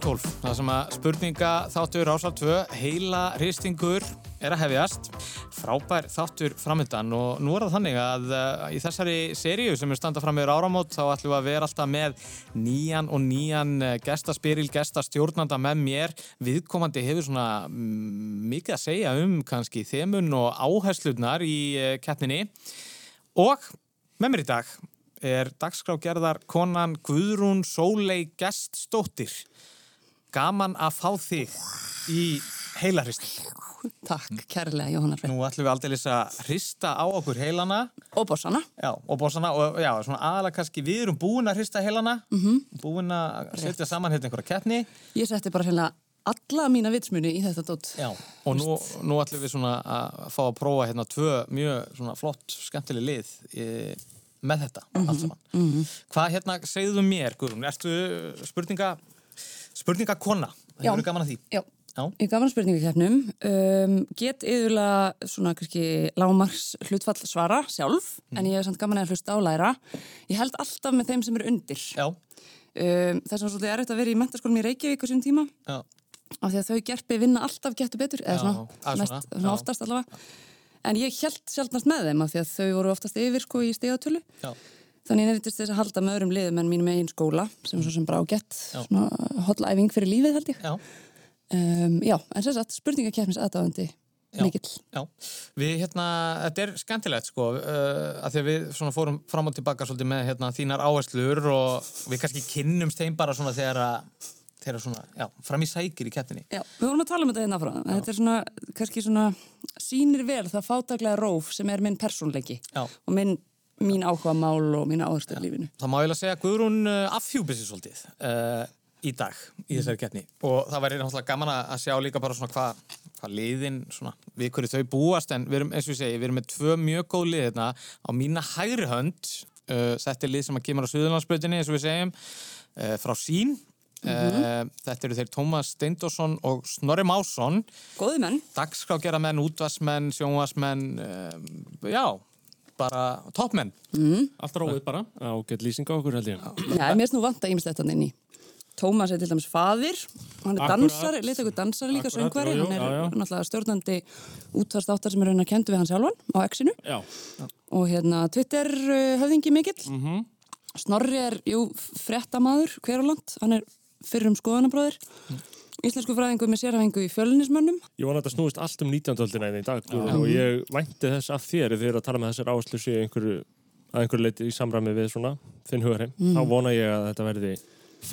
12 það sem að spurninga þáttur ásal 2 heila hristingur er að hefjast. Frábær þáttur framöndan og nú er það þannig að uh, í þessari seríu sem er standað fram meður áramót þá ætlum við að vera alltaf með nýjan og nýjan uh, gestaspyril, gestastjórnanda með mér. Viðkomandi hefur svona mm, mikið að segja um kannski þemun og áherslutnar í uh, keppninni. Og með mér í dag er dagskrágerðar konan Guðrún Sólei Geststóttir. Gaman að fá þig í heilarhisting. Takk, kærlega Jóhanna Freyr. Nú ætlum við aldrei að hrista á okkur heilana. Og bossana. Já, og bossana. Og já, svona aðalega kannski við erum búin að hrista heilana. Mm -hmm. Búin að setja saman hérna einhverja keppni. Ég setti bara hérna alla mína vitsmuni í þetta dótt. Já, og nú, nú ætlum við svona að fá að prófa hérna tvö mjög svona flott, skemmtileg lið í með þetta mm -hmm. allt saman. Mm -hmm. Hvað hérna segðu mér, Guðrún? Erstu spurninga, spurninga kona? Það hefur gaman að því. Já, Já. ég gaman að spurningakefnum. Um, get yfirlega svona kannski lágmarks hlutfall svara sjálf, mm. en ég hef samt gaman að hlusta álæra. Ég held alltaf með þeim sem eru undir. Já. Um, það er svona svolítið erriðt að vera í mentaskólum í Reykjavík á sín tíma. Já. Af því að þau gerpi vinna alltaf getur betur, eða svona, mest, svona oftast allavega. En ég held sjálfnast með þeim af því að þau voru oftast yfir sko í stegatölu. Já. Þannig ég nefndist þess að halda með öðrum liðum en mínum eigin skóla sem er svo sem bara á gett. Hotlæfing fyrir lífið held ég. Já. Um, já, en sem sagt, spurningakefnis aðdáðandi mikill. Já, við hérna, þetta er skemmtilegt sko, uh, að því að við svona fórum fram og tilbaka svolítið með hérna þínar áherslur og við kannski kynnumst þeim bara svona þegar að þeirra svona, já, fram í sækir í kettinni. Já, við vorum að tala um þetta hérna frá þetta er svona, kannski svona sínir vel það fátaklega róf sem er minn persónleiki Já. og minn, mín áhuga mál og mín áherslu í lífinu. Það má ég alveg segja að Guðrún uh, afhjúpið sér svolítið uh, í dag í þessari kettni og það væri náttúrulega gaman að sjá líka bara svona hvað hva liðin, svona, við hverju þau búast. En við erum, eins og ég segi, við erum með tvö mjög góð lið hérna. Á mína hægri hönd uh, þetta er lið sem að kemur á Suðurlandsbröðinni eins og við segjum, uh, frá sín Mm -hmm. Þetta eru þeir Tómas Steindorsson og Snorri Másson. Góði menn. Dagskrágeramenn, útvarsmenn, sjónvarsmenn Já, bara toppmenn mm. Allt róið bara. Á gett lýsinga okkur held ég. Já, mér finnst nú vant að ímest þetta inn í Tómas er til dæmis fadir hann er dansari, leita ykkur dansari líka söngvari, hann er já, já. náttúrulega stjórnandi útvarstáttar sem er raun að kendu við hann sjálfan á exinu. Já. og hérna Twitter höfðingi mikill. Mm -hmm. Snorri er, jú, fréttamaður hver á land, hann er fyrir um skoðanabráðir Íslensku fræðingu með sérhæfingu í fjölunismönnum Ég vona að þetta snúist allt um 19. öldina í dag Já. og ég vænti þess af þér þegar að tala með þessar áherslu sé einhverju, að einhverju leiti í samræmi við svona þinn hugarheim, mm. þá vona ég að þetta verði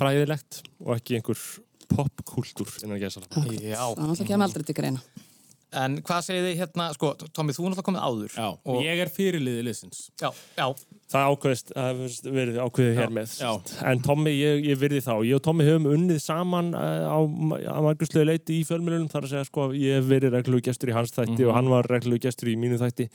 fræðilegt og ekki einhver popkultúr innan gæsala Já Þannig að það kemur aldrei til greina En hvað segir þið hérna, sko, Tómi, þú er náttúrulega komið áður Já, og ég er fyrirliðið liðsins. Já, já. Það ákveðist, það verið ákveðið hér með já. En Tómi, ég, ég virði þá. Ég og Tómi höfum unnið saman á, á margursluðu leiti í fjölmjölunum þar að segja, sko, ég hef verið reglulegu gestur í hans þætti mm -hmm. og hann var reglulegu gestur í mínu þætti.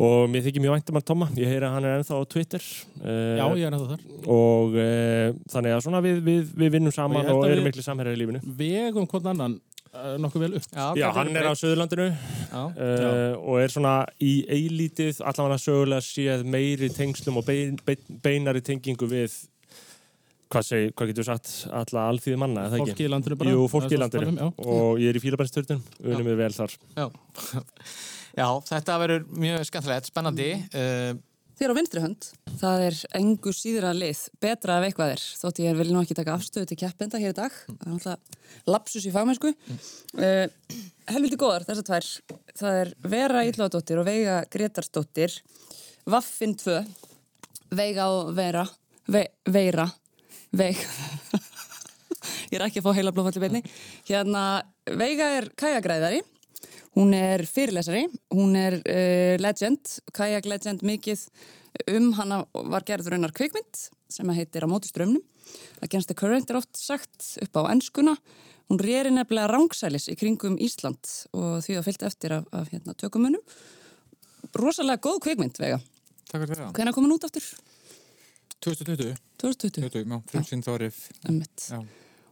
Og mér þykir mjög væntum að Tóma ég heyra að hann er ennþá á Twitter. Já, ég er ennþá þar. Og uh, þannig að svona við, við, við vinnum saman og, og erum miklu samherjar í lífinu. Vegum hvern annan nokkuð vel upp. Já, Já hann er á Söðurlandinu uh, og er svona í eilítið allavega sögulega séð meiri tengslum og bein, bein, beinari tengingu við hvað, seg, hvað getur við sagt alla alþýði manna, eða ekki? Fólki í landinu bara. Jú, fólki í landinu. og ég er í fílabænstörnum, unum við vel þar. Já. Já, þetta verður mjög skemmtilegt, spennandi. Uh, Þér á vinstri hönd, það er engu síðra lið, betra af eitthvað er, þótt ég vil nú ekki taka afstöðu til keppenda hér í dag, það er alltaf lapsus í fagmennsku. Uh, Helviti góðar þessar tvær, það er Vera Ílláðdóttir og Veiga Gretarsdóttir, Vaffin 2, Veiga og Vera, Ve Veira, Veig, ég er ekki að fá heila blóðfalli beinni, hérna Veiga er kæjagræðari, Hún er fyrirlesari, hún er uh, legend, kajak legend mikið um hana var gerður raunar kvikmynd sem heitir Á móti strömmnum. Against the Current er oft sagt upp á ennskuna. Hún reyri nefnilega rángsælis í kringum Ísland og því að fylgta eftir af, af hérna, tökumunum. Rosalega góð kvikmynd, vega. Takk fyrir það. Hvernig kom hún út aftur? 2020. 2020? 2020, já, frumsýnd þárif. Ömmit.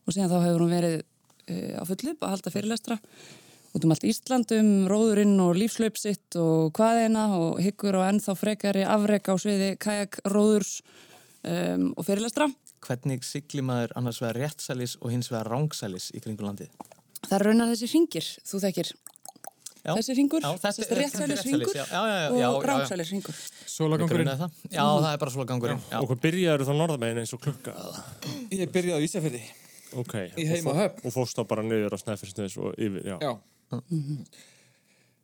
Og síðan þá hefur hún verið uh, á fullu að halda fyrirlestra út um allt Íslandum, róðurinn og lífslaupsitt og hvaðina og hyggur og ennþá frekari afreg á sviði kajak, róðurs um, og fyrirlestra. hvernig sigli maður annars vegar réttsælis og hins vegar rángsælis í kringu landið? Það er raunar þessi ringir, þú þekkir. Já. Þessi ringur, þessi er réttsælis ringur og rángsælis ringur. Sólagangurinn. Já, það er bara svona gangurinn. Já. Og hvað byrjaður þá norðamegin eins og klukka? Ég byrjaði á Ísafjörði. Ok. Og höfn. Og fórst þá bara niður á Snæfellsnes og yfir, já. Já.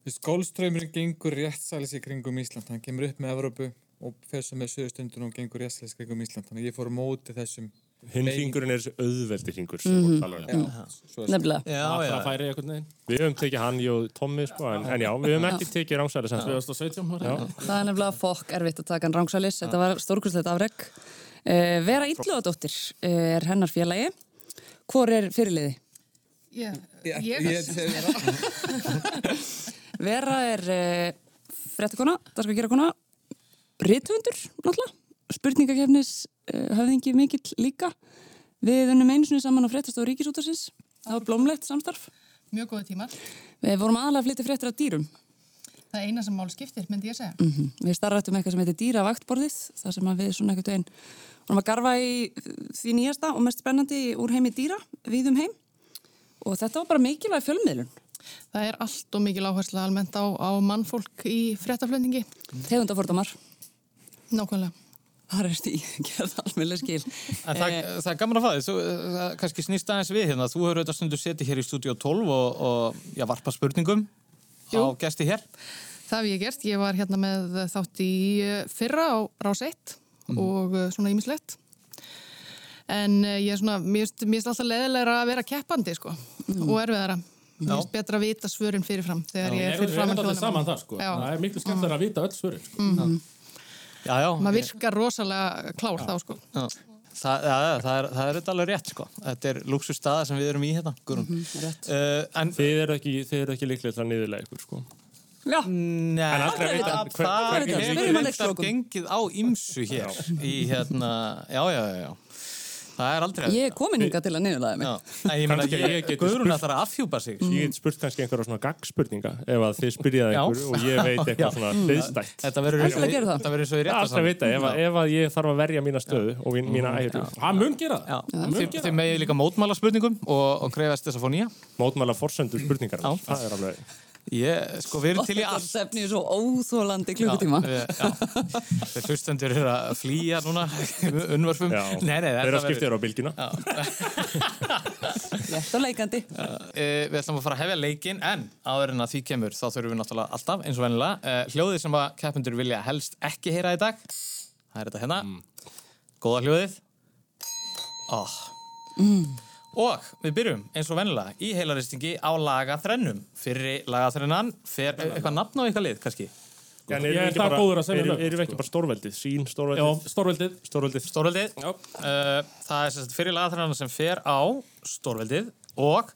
Skólströymurinn gengur réttsælis í kringum Ísland. Hann kemur upp með Evrópu og fer svo með söðustundun og gengur réttsælis í kringum Ísland. Þannig að ég fór móti þessum. Hinn hringurinn er auðveldi hringur mm -hmm. Nefnilega. Við höfum tekið hann, ég og Tommi, sko, en, en já, við höfum ekki tekið rángsæli sem 2017 var það. Er nefnilega fokk erfitt að taka hann rángsælis. Þetta var stórkustlegt afreg. Uh, Vera Illuðadóttir uh, er hennar félagi. Hvor er fyrirliði? Ég, Ég, ég, ég, ég, Vera er uh, fréttakona, það skal gera kona, rithundur náttúrulega, spurningakefnis uh, höfðingi mikill líka. Við unnum einu sinni saman á fréttastofu Ríkisútarsins. Það var blómlegt samstarf. mjög góði tímar. Við vorum aðalega að flytja fréttir af dýrum. Það er eina sem mál skiptir, myndi ég segja. Mm Við starrættum eitthvað sem heitir dýravaktborðið, þar sem við svona eitthvað einn vorum að garfa í því nýjasta og mest spennandi úr heimi dýra, við um heim. Og þetta var bara mikilvæg fjölmiðlun. Það er allt og mikil áhersla almennt á, á mannfólk í fréttaflöndingi. Tegundafordamar, Nákvæmlega. þar er stíð, gerð alveg skil. En það, það er gaman að faði, þú, það kannski snýst aðeins við hérna, þú hefur auðvitað stundu setið hér í stúdíu 12 og, og já, varpa spurningum Jú. á gesti hér. Það hef ég gert. Ég var hérna með þátt í eh, fyrra á Rás 1 og eh, svona ímislegt. En eh, ég er svona, mér finnst alltaf leðilegra að vera keppandi, sko, og erfiðara. Mér finnst betra að vita svörin fyrirfram þegar ég er Við fyrir erum fram alltaf saman þar sko. Já. Það er miklu skemmtilega að vita öll svörin sko. Já, já. Maður virkar rosalega klár þá, sko. Já. Það, já, já, það er, það er auðvitað alveg rétt, sko. Þetta er luxus staða sem við erum í hérna, Guðrún. rétt. Uh, en, Þið eru ekki, ekki líklega til að niðurlega ykkur, sko. Já, nei, En aldrei að vita það, hver- það hver- hefur spyrjum að gengið á ymsu hér í hérna, já, já, já, já. Það er aldrei ég er komin hingað til að niðurlega mig. Ég ég, ég Guðrún spurt- ætlar að afhjúpa sig. Ég get spurt kannski einhverja svona gagspurninga ef að þið spyrjaði einhver og ég veit eitthvað svona hliðstætt. Þetta verður það. í Það er alltaf að vita, ef, að- að ég þarf að verja mína stöðu og mín, mína æru, Hann mun gera það. Mun gera þið megið líka mótmála spurningum og, og krefast þess að fá nýja. mótmæla forsendur spurningar, Er. Ég, sko, við erum til í Þetta allt. stefni svo óþólandi klukkutíma. Þeir hlustendur eru að flýja núna, unnvarfum. Já, Nei, nei, þeirra þetta skiptir á bylgina. Létt og leikandi. Uh, við ætlum að fara að hefja leikin en áður en að því kemur þá þurfum við náttúrulega alltaf eins og venilega uh, hljóðið sem að keppendur vilja helst ekki heyra í dag það er þetta hérna góða hljóðið oh. Og við byrjum eins og venilega í heilaristingi á lagaþrennum fyrri lagaþrennan fer eitthvað nafn á eitthvað lið kannski En Ég erum er við ekki það bara- góður að segja nöfn, Erum við ekki bara stórveldið? Sín Já, stórveldið? stórveldið. Stórveldið. Stórveldið Já. uh, það er fyrir lagaþrennan sem fer á Stórveldið og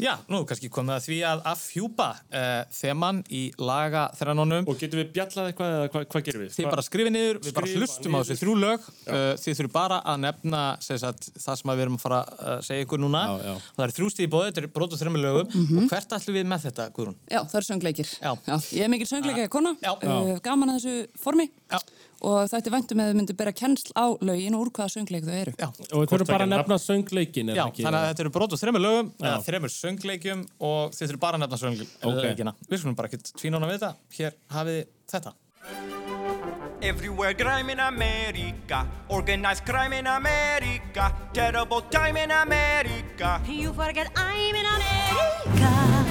já, nú kannski komið að því að afhjúpa uh, þeman í lagaþrennunum Og getum við bjallað eitthvað eða hvað, hvað gerum við? Þið bara skrifið niður, við bara hlustum á þessu þrjú lög uh, Þið þurfum bara að nefna sem sagt, það sem að við erum að fara að segja ykkur núna Já, já. Það er þrjú stíð í bóði, þetta er brot og þreymur lögum og hvert ætlum við með þetta, Guðrún? Já, það eru söngleikir. Já. ég er mikil söngleikja kona, Já. uh, gaman að þessu formi Já. Og það ætti væntum að þau myndu bera kennsl á lögin og úr hvaða söngleik þau eru. Já, Og við þurfum bara að nefna söngleikin já ekki? þannig að þetta eru brot og þreymur lögum eða þreymur söngleikjum og þið þurfum bara að nefna söngleikina Við skulum bara ekkert tvínóna við þetta Hér hafið þetta Everywhere crime in America, organized crime in America, terrible time in America. You forget I'm in America.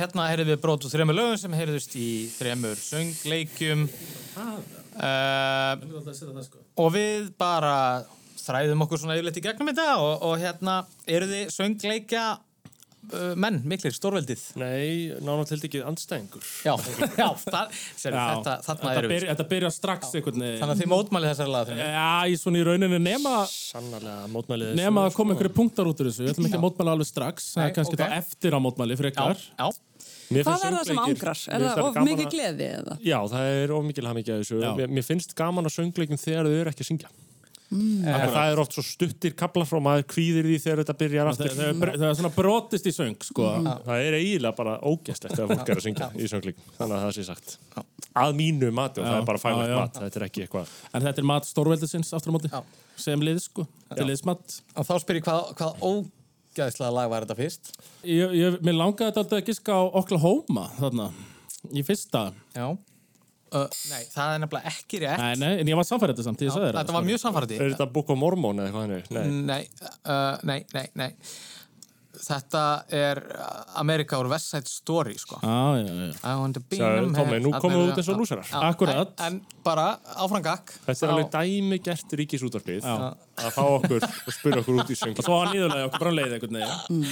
Hérna heyrðum við brot úr þremur lögum sem heyrðust í þremur söngleikjum uh, og við bara þræðum okkur svona yfirleitt í gegnum þetta og, og hérna eru þið söngleikja uh, menn, miklir, stórveldið Nei, nánátt held ekki andstæðingur. Já, já, það, sér, þetta, þarna erum við þetta byrja strax einhvern veginn. Þannig að þið mótmælið þessari laga Já, í svona í rauninni nema, Sannarlega mótmælið þessu. nema að koma einhverju punktar út úr þessu. Við ætlum ekki að mótmæla alveg strax. Það Nei, er kannski ok. þá eftir á mótmæli frekar. Já, já, Hvað er það sem angrar? Er það of mikið að- gleði eða? Já, það er of mikil hamingja að þessu. Mér, mér finnst gaman að söngleikum þegar þau eru ekki að syngja. Mm. En það er oft svo stuttir kaplar frá maður kvíðir því þegar þetta byrjar Það, aftur. það, það, það er svona brotist í söng, sko. Það er eiginlega bara ógæstlegt þegar fólk er að syngja í söngleikum. Þannig að það sé sagt. Að mínu mati og það er bara já. mat. Þetta er ekki eitthvað. En þetta er mat stórveldisins aftur á móti. Já. Sem lið, sko. Þetta er liðsmat. og þá spyr ég hvað, hvað ógæðislega lag var þetta fyrst Ég, ég, mér langaði þetta alltaf að giska á Oklahoma, þarna. Í fyrsta. Já uh, Nei, það er nefnilega ekki rétt Nei, nei, en ég var samfærið þetta samt, þér Þetta var mjög samfærandi Er þetta Book of Mormon eða eitthvað hannig? Nei. Nei, uh, nei, nei, nei Þetta er Amerika úr West Side Story sko. Já, já, já. I want to be Sjáðu, them Tommi, nú komum við út eins og lúsarar. Akkurat. En, en bara áfram gakk Þetta er alveg dæmi gert ríkisútvarpið að fá okkur og spyrja okkur út í Og söngleikum. svo var nýðulega okkur bara leið einhvern veginn.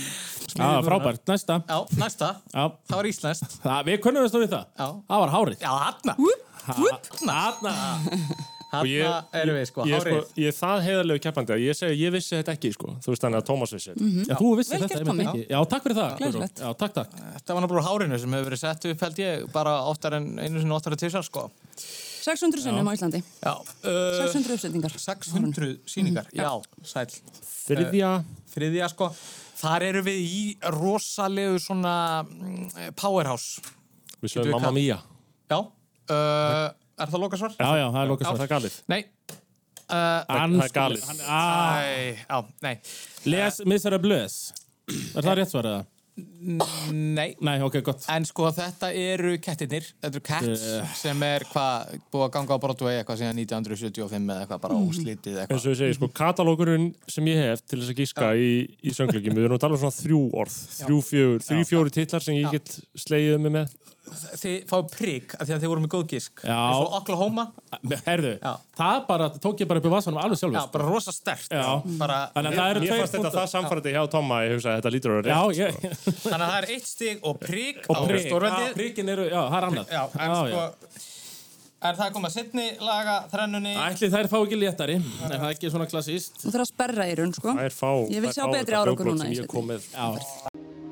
Já, frábært. Næsta. Já, næsta Já. Það var íslenskt Það, við kunnum við við það. Já. Það var hárið. Já, þarna Þarna. Ég- Þarna erum við sko, Ég hárið sko, ég er það heiðarlegu keppandi að ég segi ég vissi þetta ekki sko. Þú veist þannig að Tómas vissi þetta. Já, þú vissi Vel þetta, einmitt Tommy. ekki. Já, takk fyrir það. Glæsilegt. Já, takk, takk. Þetta var náttúrulega hárinu sem hefur verið sett upp held ég bara oftar en einu sinni oftar en tísar sko 600 sinnum á Íslandi. Já, uh, 600 uppsetningar. 600 síningar, já, sæl Þriðja, Þriðja sko, þar eru við í rosalegu svona mm, powerhouse við sögum Mamma Mia. Já, uh, er það lokasvar? Já, já, það er lokast Það er galið. Nei uh, það er galið. Ah, Æ, já, nei les Miserables. Er það rétt svarað? Nei, Nei, ok, gott. en sko þetta eru kettirnir Þetta eru cats sem er hvað búið að ganga á Broadway eitthvað síðan 1975 eða eitthvað bara óslítið eitthvað eins og ég segi, sko, katalókurinn sem ég hef til þess að gíska í, í söngleikum, við erum að tala um svona þrjú orð, þrjú, fjögur, þrjú, fjóri titlar sem ég get slegið mig með. Þið fáið prigg af því að þið voru með góð gísk Já. eins og Oklahoma Herðu, Já. það bara, tók ég bara upp í vasanum alveg sjálfur. Já, bara rosa stert bara, Þannig að það eru Mér tveir fannst þetta það samfærandi hjá Tomma, ég hugsa að þetta lítur að vera rétt. ég, Þannig að það er eitt stig og prigg á og prik, já, prikin eru, já, það er annað. Já, en sko Er það að koma setni laga þrennunni Ætli þær fá ekki léttari, en það er ekki svona klassíst. Þú þarf að sperra í raun, sko. Það er fá, Ég vil það er sjá fá betri þetta núna sem ég kom með.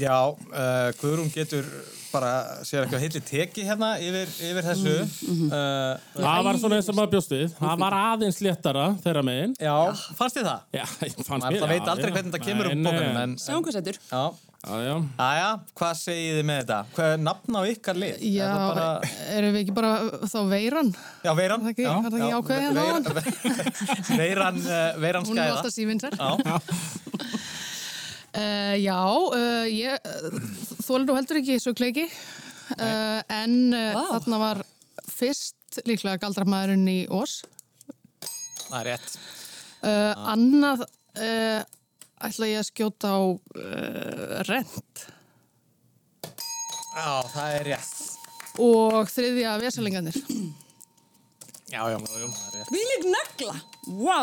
Já, uh, Guðrún getur bara, sér ekki að heitli teki hérna yfir, yfir þessu. Uh, Það var svona eins og maður bjóst við. Það var aðeins léttara þeirra megin. já, fannst þið það? Já, fannst Maður það veit aldrei hvernig það kemur upp bókunum, en... Sjáum hvað setur. Já, Já, já. aðja, hvað segið þið með þetta? Hvað er nafn á ykkar lið? Já, Er það bara... erum við ekki bara þá veiran? Já, Veiran. Er það ekki- já, er það ekki já, ákveðið hérna Veiran, Veiran, uh, Veiran Hún er skæða. alltaf sívinsar. Já, Uh, já, uh, ég uh, þólar þú heldur ekki svo kleiki uh, en uh, Vá. þarna var fyrst líklega galdramæðurinn í Ós. það er rétt. Uh, annað uh, ætla ég að skjóta á uh, rent Já, það er rétt. og þriðja vesalingarnir. Já, já, já, það er rétt. Vílig negla! Vá!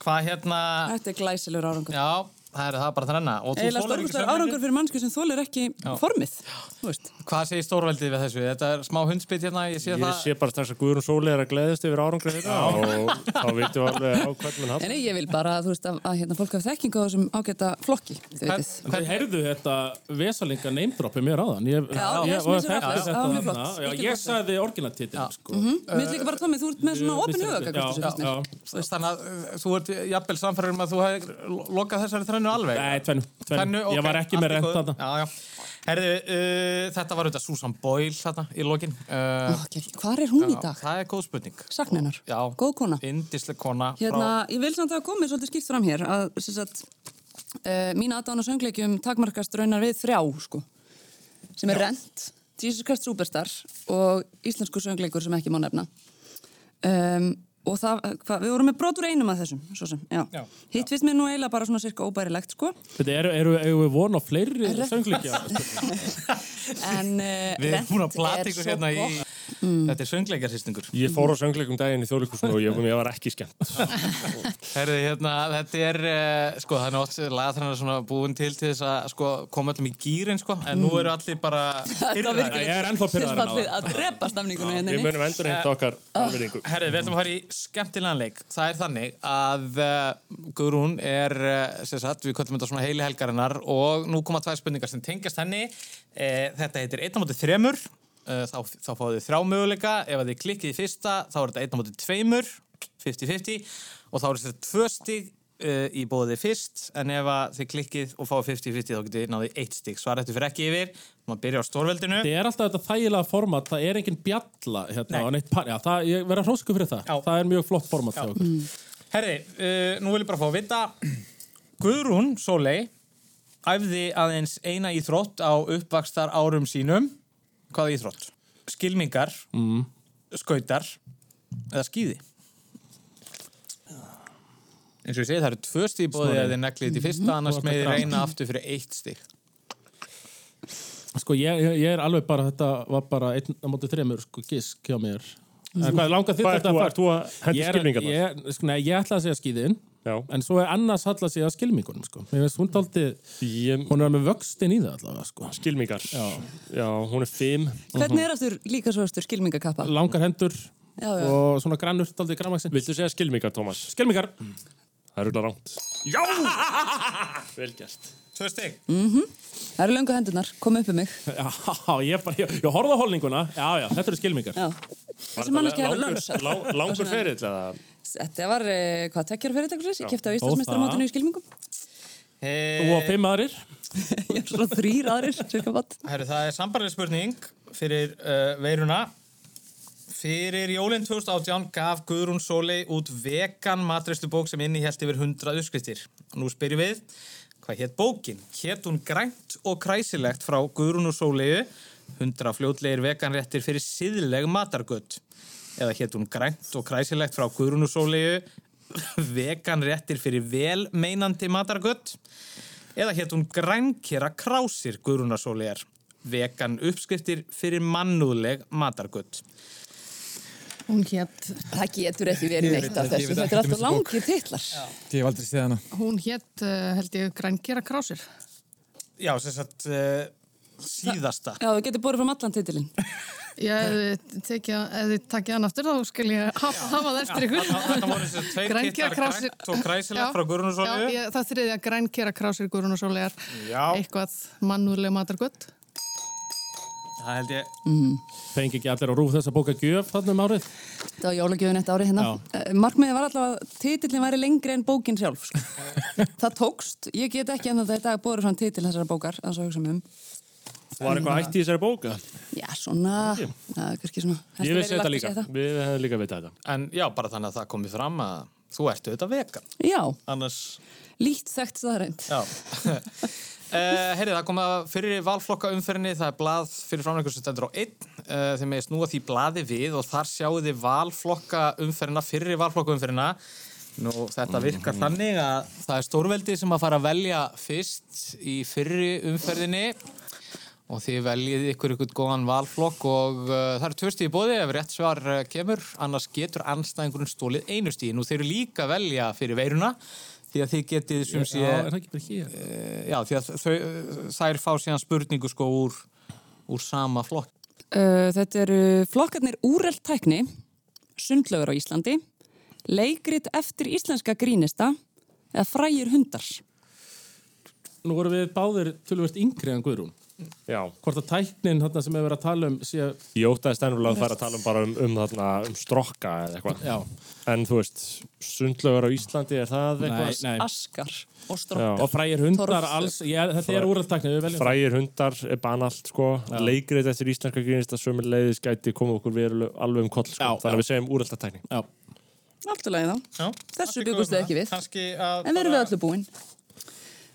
Hvað hérna... Þetta er glæsilegur árangur. Já, það er það bara þrenna. Stórkostlegur svefnleysi? árangur fyrir mannsku sem þólir ekki formið. Þú veist. Hvað segir stórveldið við þessu? Þetta er smá hundspýtt hérna, ég sé Ég það. sé bara strax að Guðrún Sóli er að gleðast yfir árangur þetta og þá veitum við alveg á hvernig hann En nei, ég vil bara, þú veist, að, að hérna, fólk hafa þekking á þessum ágæta flokki, Hvern-. En þið heyrðu þetta vesalinga neymdroppi mér áðan. Ég, Já, ég, Já. Já, ég sagði orginatitil, sko. Mér finnst líka bara, Tommi, þú ert með svona opin Já, huga, já, já. Þannig að uh, þú ert jafnvel samfæður þrennu alveg. Nei, tvennu, tvennu. Tvennu, Ég var ekki með. Já, já. Herðu, uh, þetta var auðvitað Susan Boyle þarna í lokin. Uh. Hvar er hún í dag? Það er góð spurning. Sakninar. Já. Góð kona. Indisleg kona. Hérna, ég vil samt að komið svolítið skýrt fram hér að, sem sagt, uh, mín aðdána söngleikjum takmarkast raunar við þrjá, sko, sem er Rent, Jesus Christ Superstar og íslensku söngleikur sem ekki má nefna. Um, og það, hva, við vorum með brotur einum af þessum, svo sem, já. Já. Hitt finnst mér nú eiginlega bara svona cirka óbærilegt, sko. Þetta eru, eru, eru við von á fleiri söngleikja? En uh, Við erum búin að plata er ykkur hérna í... gott. Þetta er söngleikarsýstingur. Ég fór á söngleikum daginn í þjóðleikusinu og ég, ég var ekki skemmt. Herðu, hérna, þetta er, uh, sko, það er nátt lagatrænar svona búin til til þess að, sko, koma öllum í gýrin, sko, en nú eru allir bara... Ég er ennþá að drepa stemningunum hérna. Við munum endur heimta skemmtilegan leik. Það er þannig að uh, Guðrún er, uh, sem sagt, við köllum þetta svona heili helgarinnar og nú koma tvær spurningar sem tengjast henni. Uh, þetta heitir 1 á móti 3, uh, þá, þá fáið þið þrjá möguleika. Ef þið klikkið í fyrsta, þá er þetta 1 á móti 2, 50-50 og þá er þetta tvö stig uh, í bóðið fyrst, en ef að þið klikkið og fáið 50-50 þá getið þið náðið eitt stig. Svar eftir fyrir ekki yfir, maður byrja á stórveldinu. Það er alltaf þetta þægilega format, það er engin bjalla hérna já, það, ég verð að hrósku fyrir það, Já. það er mjög flott format okkur. Herri, uh, nú vil ég bara fá að vita Guðrún Sóley æfði aðeins eina íþrótt á uppvakstar árum sínum hvaða íþrótt? Skilmingar mm. skautar eða skýði eins og ég segi það eru tvö stíð bóðið að þið neglið til fyrsta annars Þú ert með þið reyna aftur fyrir eitt stíð Sko, ég, ég ég er alveg bara, þetta var bara einn á móti þremur, sko, gisk hjá mér. En hvað, langar þitt þetta að Ég henda er- skilmingarnar? Ég, sko, nei, ég ætla að segja skýðin, Já. en svo er annars ætla að segja skilmingunum, sko. Hún daldi, Ég, hún er með vöxtin í það allavega, sko. skilmingar. Já. Já, hún er fimm. Hvernig er aftur líka svo aftur skilmingakappa? Langar hendur Já, já. og svona grannur, daldi grammaxin. Viltu segja skilmingar, Tómas? Skilmingar. Það er auðvitað ránt. Já! Vel gert. Tvö stíð Það eru löngu hendunar, kom upp um mig. Já, ég, bara, ég, ég horfði á holninguna, já, já, þetta eru skilmingar. Já. Þessi mannski hefur lang, langur ferill eða? Þetta var, uh, hvað, tekjar fyrir þetta þessi? Kæfti á Og Íslandsmeistaramótinu í skilmingum. Og Eh, fimm aðrir. Ég er svo þrýr aðrir, það er sambarlega spurning fyrir uh, veiruna. Fyrir jólinn 2018 gaf Guðrún Sóley út vegan matristubók sem innihjælt yfir 100 uppskriftir. Nú spyrjum við, hvað hétt bókin? Hétt hún grænt og kræsilegt frá Guðrún og Sóleyju, 100 fljótlegir veganréttir fyrir síðleg matargött. Eða hétt hún grænt og kræsilegt frá Guðrún og Sóleyju, veganréttir fyrir velmeinandi matargött. Eða hétt hún grænkera krásir Guðrúnar Sóleyjar, vegan uppskriftir fyrir mannúðleg matargött. Hún hétt, Það getur ekki verið neitt af þessu. Þetta er alltaf langir titlar. Ég hef aldrei séð hana. hún hétt, uh, held ég, grænkera krásir. Já, sem sagt uh, síðasta. Já, þú getur borðið fram allan titilinn. Ég takið hann aftur þá skal ég hafa, það eftir ykkur. Þetta voru þessi tveir Grænkera titlar grænt og kræsilegt Já, frá Guðrunarsolju. Já, ég, það þriðja grænkera krásir Guðrún og Sólegar. Já. Eitthvað mannúðlega matargött. Það held ég. Fengi ekki allir á rúf þess að bóka gjöf þarna um árið. Það var jólagjöfun eitt árið hérna. Eh, Markmiðið var alltaf að titillin væri lengri en bókin sjálf. Sko. það tókst. Ég get ekki ennþá þetta í dag búið fram titil þessara bókar, að svo hugsa mig um. Var eitthvað ætti í þessari bóka? Já, svona, ja, kannski svona. Ég verið þetta líka. það. Við hefum líka vitað þetta. En já, bara þannig að það komi fram að þú ertu þetta vegan. Já, Annars, lít þekkt staðrænt. já. Uh, Heyrið, það kom að fyrir valflokka umferðinni, það er blað fyrir framleikur sem stendur á einn, uh, þeim með snúa því blaði við og þar sjáu þið valflokka umferðina, fyrir valflokka umferðina. Nú, þetta virkar þannig að það er stórveldi sem að fara að velja fyrst í fyrri umferðinni og þið veljið ykkur ykkur góðan valflokk og uh, það eru tvö stíði bóði ef rétt svar kemur, annars getur anstæðingurinn stólið einu stíði. Nú þeir eru líka að velja fyrir veiruna því að þið getið sem sé... Já, er? Eh, Já, því að þau, þær fá síðan spurningu sko úr, úr sama flokk. Uh, þetta eru flokkarnir úrelt tækni, sundlögur á Íslandi, leikrit eftir íslenska grínista eða frægir hundar. Nú vorum við báðir tölvöld yngri en Guðrún. Já. Hvort að tæknin þarna sem við verið að tala um sé... Ég ótaðist ennfélag að fara að tala um bara um, um, þarna, um strokka eða eitthvað. En þú veist, sundlögur á Íslandi, er það eitthvað? Nei, nei. Askar og strókar. Og frægir hundar alls, ég, þetta er úrelt tækni, við veljum Frægir hundar er banalt, sko. Leikrið eftir íslenska grínista sömur leiðis gæti koma okkur veruleg alveg um koll, sko. Þannig að við segjum úrelta tækni. Já. Allt í lagi þá. Já, Þessu bjuggust þið ekki við. Að... En við erum við öllu búin.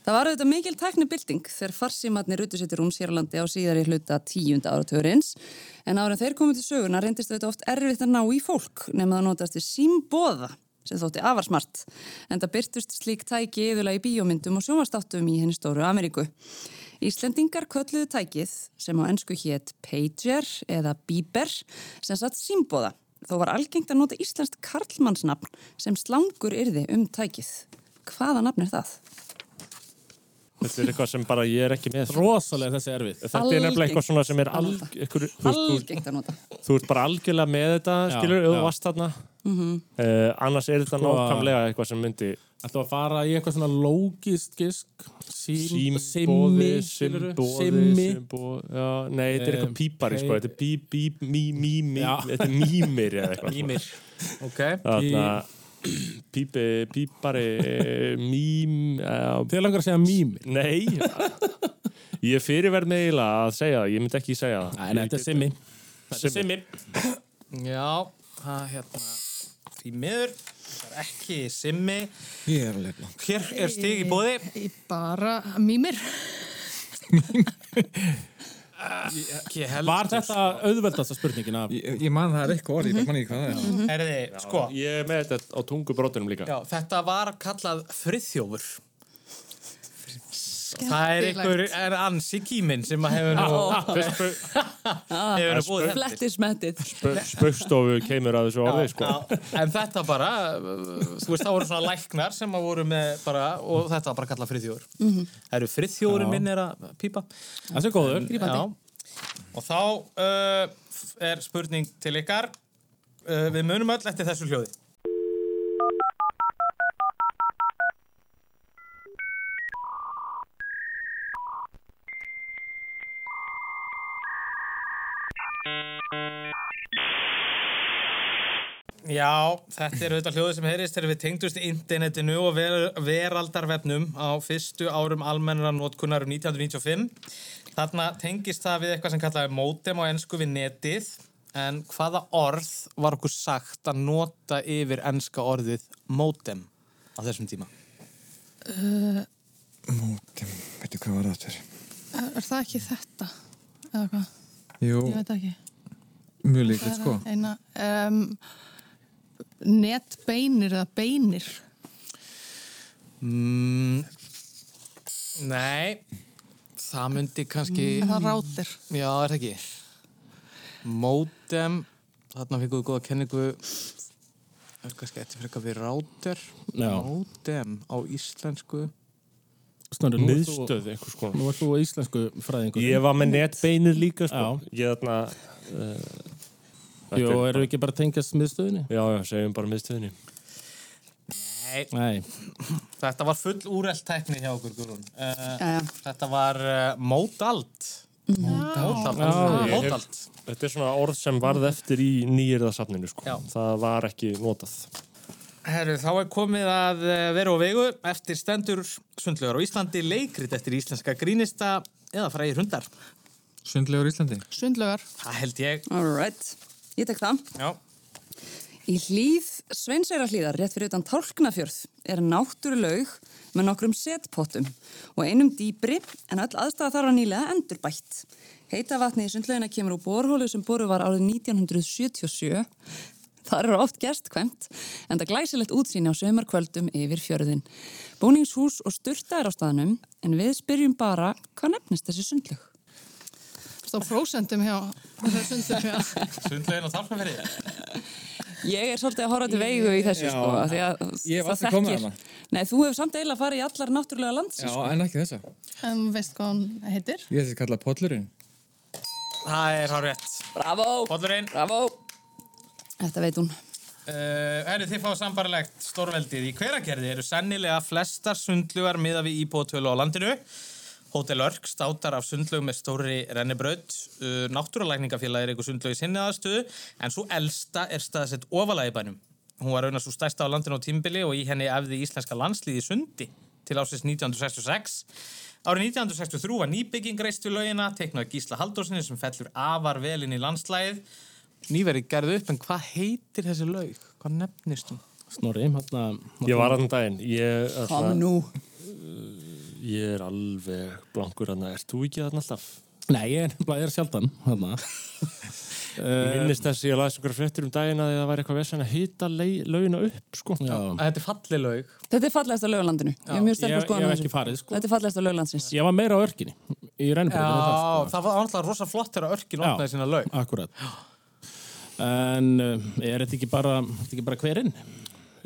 Það var auðvitað mikil tæknibilding þegar farsímatni rutu sér til rúms hér á síðari hluta tíunda áratugurins. En ára þeir komið til söguna reyndist auðvitað oft erfitt að ná í fólk nema það notast við símbóða sem þótti avarsmart. En það byrtust slík tæki yfirlega í bíómyndum og sjónvastáttum í henni stóru Ameríku. Íslendingar kölluðu tækið sem á ennsku hétt pager eða bíber sem satt símbóða. Þó var algengt að nota íslenskt karlmannsnafn sem slangur yrði um tækið. Hvaða nafn er það? Þetta er eitthvað sem bara ég er ekki með. Rosalega þessi erfið. Þetta er nefnilega eitthvað svona sem er að alg, nota. ykkur, þú, veist, Algengt að nota. þú, þú ert bara algjörlega með þetta, skilur, varst þarna. Mhm. Uh, annars er þetta Sko- nákvæmlega eitthvað sem myndi Ættu að fara í eitthvað svona lógist gisk, sím, simmi, simmi. nei, þetta er eitthvað pípari, sko, þetta er bí, bí, mí, mí, mí, þetta er mýmir eða eitthvað. Ímir. Ok. Þarna, pípi, pípari, mím, uh, Þið langar að segja mými. nei, ég er fyrirverð með eiginlega að segja það, ég myndi ekki segja það. Nei, þetta er simmi. Þetta er Simmi. Já, það hérna, því miður, það er ekki simmi. Ég er. Hér er stig í bóði. Í bara mýmir. Var þetta auðveldasta spurningin af? Ég, ég man það er eitthvað orð, ég man ekki hvað það er. Erði, sko, Ég er með þetta á tungubrótunum líka. já, þetta var kallað friðþjófur. Það er einhver, er ansi kýminn sem að hefur nú, hefur nú búið þetta. Flettir smettið. Spaukstofu kemur að þessu orði, sko. En þetta bara, þú veist, það voru svona læknar sem að voru með bara, og þetta var bara kallað friðþjófur. Það eru friðþjófurinn minn er að pípa. Það er góður. Já. Og þá uh, er spurning til ykkar. Uh, við munum öll eftir þessu hljóði. Já, þetta er auðvitað hljóðið sem heyrist þegar við tengdust internetinu og ver veraldarvefnum á fyrstu árum almennra notkunar um 1995. Þarna tengist það við eitthvað sem kallaði modem á ennsku við netið en hvaða orð var okkur sagt að nota yfir ennska orðið modem á þessum tíma? Mótim, veitu hvað var það þér? Er, er það ekki þetta? Eða hvað? Jú, Ég veit ekki. mjög líklegt sko. Eina, um, netbeinir eða beinir. Mm, nei, það myndi kannski... Er það rátir? Já, er það ekki? Modem, þarna fengum við góða kenningu er kannski eftir fyrir eitthvað við Já. Modem á íslensku Snorri, Miðstöð, einhvers konar. Nú ert þú íslensku fræðingur. Ég var með netbeinið líka, sko. Já. Ég þarna, Þetta Jú, er eru við ekki bara tengjast miðstöðinni? Já, já, segjum bara miðstöðinni. Nei, Nei. þetta var full úrelt tækni hjá okkur, Guðrún. Uh, Jæja. þetta var uh. Já, ég hef- Módald. Þetta er svona orð sem varð eftir í nýjirðasafninu, sko. Já. Það var ekki notað. Herru, þá er komið að eh, veru og vegu eftir stendur sundlegar á Íslandi, leikrit eftir íslenska grínista eða fræðir hundar. Sundlegur Íslandi. Sundlögar. Það held ég. Alright, ég tek það. Já. Í hlýð Sveinseyra hlýðar rétt fyrir utan Tálknafjörð er náttúrulaug með nokkrum setpottum og einum dýbri en öll aðstæða þar var nýlega endurbætt. Heita vatni í sundlaugina kemur úr borhólu sem boru var árið 1977. Það eru oft gestkvæmt en það glæsilegt útsýni á sömarkvöldum yfir fjörðin. Búningshús og styrta er á staðnum en við spyrjum bara hvað nefnist þessi sundlaug? Stá prósentum hjá. Já. Sundlegin og tálknafæri. Ég er svolítið að horfa til veigu í þessu Já, sko. af því að ég hef það aldrei komið þekkir- þarna. Nei, þú hefur samt eiginlega farið í allar náttúrulega Já, landsins. Sko. en ekki þessa. En veist hvað hann heitir? Ég þessi kalla pollurinn. Það er hár rétt. Bravo, Pollurinn. bravo. Þetta veit hún. Uh, Herru, þið fáið sambarlegt stórveldið í hveragerði eru sennilega flestar sundlugar miða við íbúatölu á landinu. Hótel Örk státar af sundlög með stóri rennibraut. Uh, Náttúralækningafélagi er eitthvað sundlög í sinni aðstöðu en svo elsta er staðsett ofalega í bænum. Hún var raunast svo stærsta á landinu á tímbili og í henni efði íslenska landslíði sundi til ásins 1966. Árið 1963 var nýbygging reist við laugina, teiknaði Gísla Haldórsinni sem fellur afar vel inn í landslægið. Nýverið gerði upp, en hvað heitir þessi laug? Hvað nefnist hún? Snorri, hérna... Ég var aðan daginn. Ég, Kom nú. Ég er alveg blankur aðna. Ert þú ekki aðna alltaf? Nei, ég er, ég er sjaldan, hérna. Ég minnist þess að ég laði einhverja fréttur um daginn að það væri eitthvað vessan að hýta laugina upp, sko. Þetta er falli laug. Þetta er fallegast á lögulandinu. Ég er mjög Ég, ég hef ekki farið, sko. Þetta er fallegast á lögulandsins. Ég var meira á örkinni, í Já, sko. það var náttúrulega rosa flott þegar örkin opnaði sína laug. Akkurat. En uh, er þetta ekki bara, þetta ekki bara hverinn?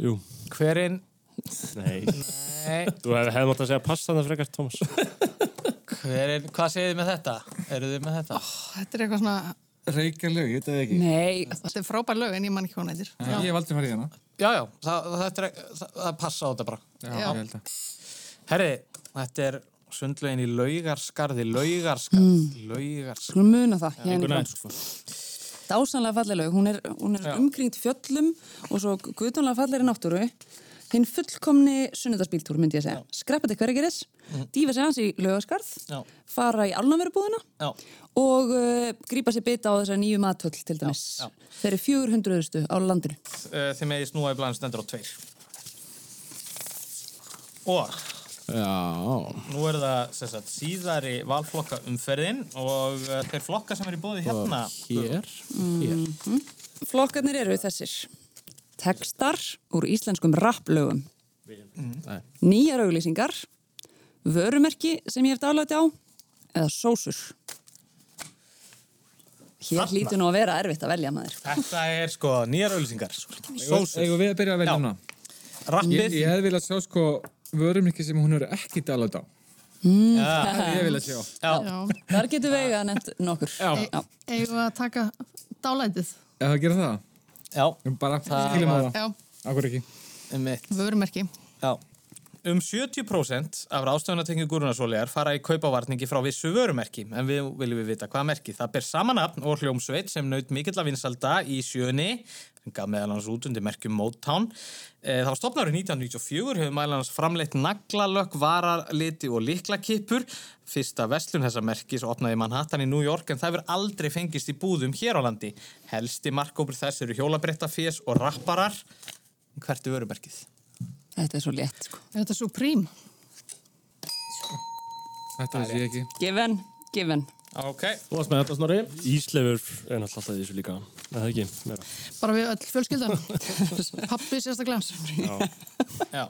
Jú. Hverinn? Nei. Nei. Þú hefði hef mátt að segja pass þannig frekar, Tómas. Hverinn? Hvað segið þið með þetta? Eru þið með þetta? Þetta er eitthvað svona, Reykjalög, ég veit það ekki. Nei, þetta er frábær lög en ég man ekki hún heitir. Ég hef aldrei farið í hana. Já, já, það, þetta er, það, það passa á þetta bara. Já, Já. ég held að. Herri, þetta er sundlaugin í laugarskarði, laugarskarð, mm. laugarskarð. skulum muna það. Hérna nætt, sko. Dásanlega falleg lög. Hún er, hún er Já. umkringt fjöllum og svo guðdónlega fallegri náttúru. Hinn fullkomni sunnudagsbíltúr myndi ég segja. Skreppa til hverjageris, dýfa sig hans í laugaskarð, Já. fara í alnaverubúðina Já. og uh, grípa sér bita á þessar nýju matöll til dæmis. já. Þeir eru 400. á landinu. Uh, þið megið snúa í blæðin stendur á tveir. Og Já, nú er það sagt, síðari valflokka umferðin og uh, þeir flokka sem er í bóði hérna. hér, hér. Flokkarnir eru þessir. Tekstar úr íslenskum rapplögum. Nýjar auglýsingar, vörumerki sem ég hef dálæti á, eða sósur. Hér Þarna. hlýtur nú að vera erfitt að velja maður. Þetta er sko nýjar auðlýsingar. Sósur. Eigum við að byrja að velja Já. núna? Rappið. Ég, ég hefði viljað sjá sko vörumikið sem hún eru ekki dalat á. Já. Það hefði ég viljað sjá. Já. Já. Þar getur vega nefnt nokkur. Já. Já. Eigum við að taka dálætið? Eða gera það? Já. Við bara skiljum á það. Já, Akkur ekki. Einmitt. vörumerki. Já. Um 70% af ráðstöfunatengi gúrunarsólegar fara í kaupavarningi frá vissu vörumerki, en við viljum við vita hvaða merki. Það ber samanapn og hljómsveit sem naut mikill að vinsalda í sjöni, sem gaf meðal hans út undir merkjum Motown. Það var stopnárið 1994, hefur meðal hans framleitt naglalökk, vararliti og liklakippur. Fyrsta vestlun þessa merkis opnaði í Manhattan í New York, en það hefur aldrei fengist í búðum hér á landi. Helsti markkópur þess eru hjólabrettafés og rapparar. Hvert er vörumerkið? Þetta er svo létt. Sko. Er þetta Supreme? Þetta veist ég ekki. Given, given. Ok. Þú varst með þetta, Snorri. Íslefur er náttúrulega alltaf þessu líka. Er það ekki? Meira. Bara við öll fjölskyldan. Pappi sérstaklega. Já.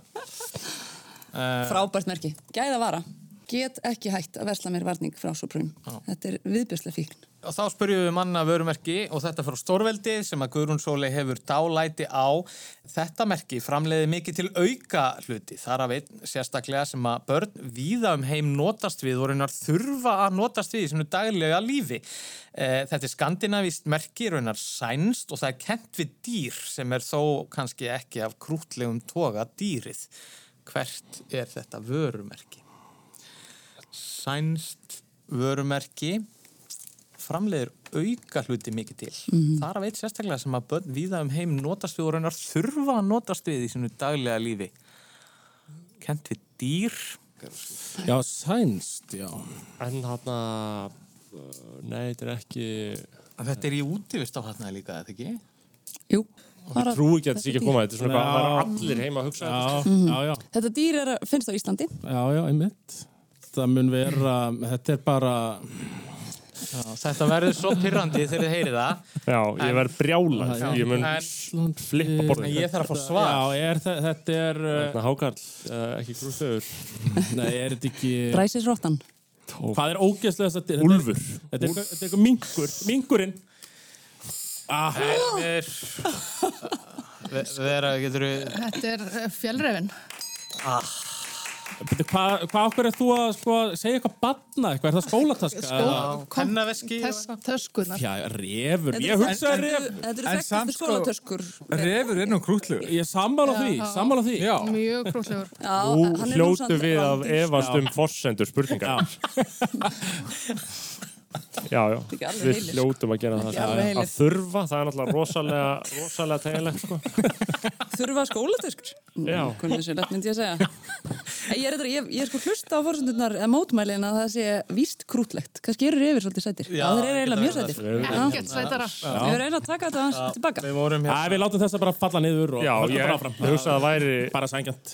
Frábært merki. Gæða vara. Get ekki hægt að versla mér varning frá Supreme. Þetta er viðbjörslega fíkn. Og þá spurjum við manna vörumerki og þetta frá Stórveldi sem að Guðrún Sólei hefur dálæti á. Þetta merki framleiði mikið til auka hluti. Þar af einn sérstaklega sem að börn víða um heim notast við og raunar þurfa að notast við í svona daglega lífi. Eh, Þetta er skandinavist merki, raunar sænst og það er kent við dýr sem er þó kannski ekki af krútlegum toga dýrið. Hvert er þetta vörumerki? Sænst vörumerki framleiðir auka hluti mikið til. Það er að veit sérstaklega sem að börn víða um heim notast við og raunar þurfa að notast við í sinu daglega lífi. Kent við dýr. Já, sænst, já. En hann að, nei, þetta er ekki, Þetta er í útivist á hérna líka, eða ekki? Jú. ég trú ekki að þetta sé ekki að koma, þetta er svona Já. hvað, það er allir heima að hugsa þetta. Já, já, já. Þetta dýr er, að- finnst á Íslandi. Já, já, einmitt. Það mun vera, þetta er bara, Já, þetta verður svo pyrrandi þegar þið heyrið það. Já, ég verð brjálað, Já. ég mun flippa borðið. En ég þarf að fá svar. Já, er, þe- þetta er, uh, Þannig hákarl, uh, ekki grústöður. nei, er þetta ekki, Dræsisróttan. hvað er ógeðslega þetta? er- Úlfur. Þetta er eitthvað- þetta er mingur, mingurinn. Ah, Er, vera, getur við... Þetta er eh, fjallrefin. Hvað hva okkur er þú að sko, segja eitthvað batna eitthvað? Er það skólataska? Skó- Pennaveski. Tess, töskunar. Já, refur. Ég eru- hugsaði þetta ref. eru- Þetta eru en samt sko- skólatöskur. Refur er nú krútlegur. Ég er sammála því, sammála því. Já. Mjög krúslegur. Já, Nú hljótu við rándýr. efast um forsendur spurningar. Já, já, við sko. hljótum að gera það. Heilir. Að þurfa, það er náttúrulega rosalega, rosalega teginlegt, sko. Þurfa skólatöskur? Já. Hvernig þessu lett myndi ég að segja. En Ég er, ég, ég er sko hlusta á fórsendurnar eða mótmælin að það sé víst krútlegt. Kannski eru yfir svolítið sætir. Já, þeir eru eiginlega mjög sætir. Við verðum eiginlega að taka þetta aðeins tilbaka. Við hérna. við látum þessa bara falla niður og Já, höldum ég, bara áfram. ég hugsa að það væri, Bara sængjant.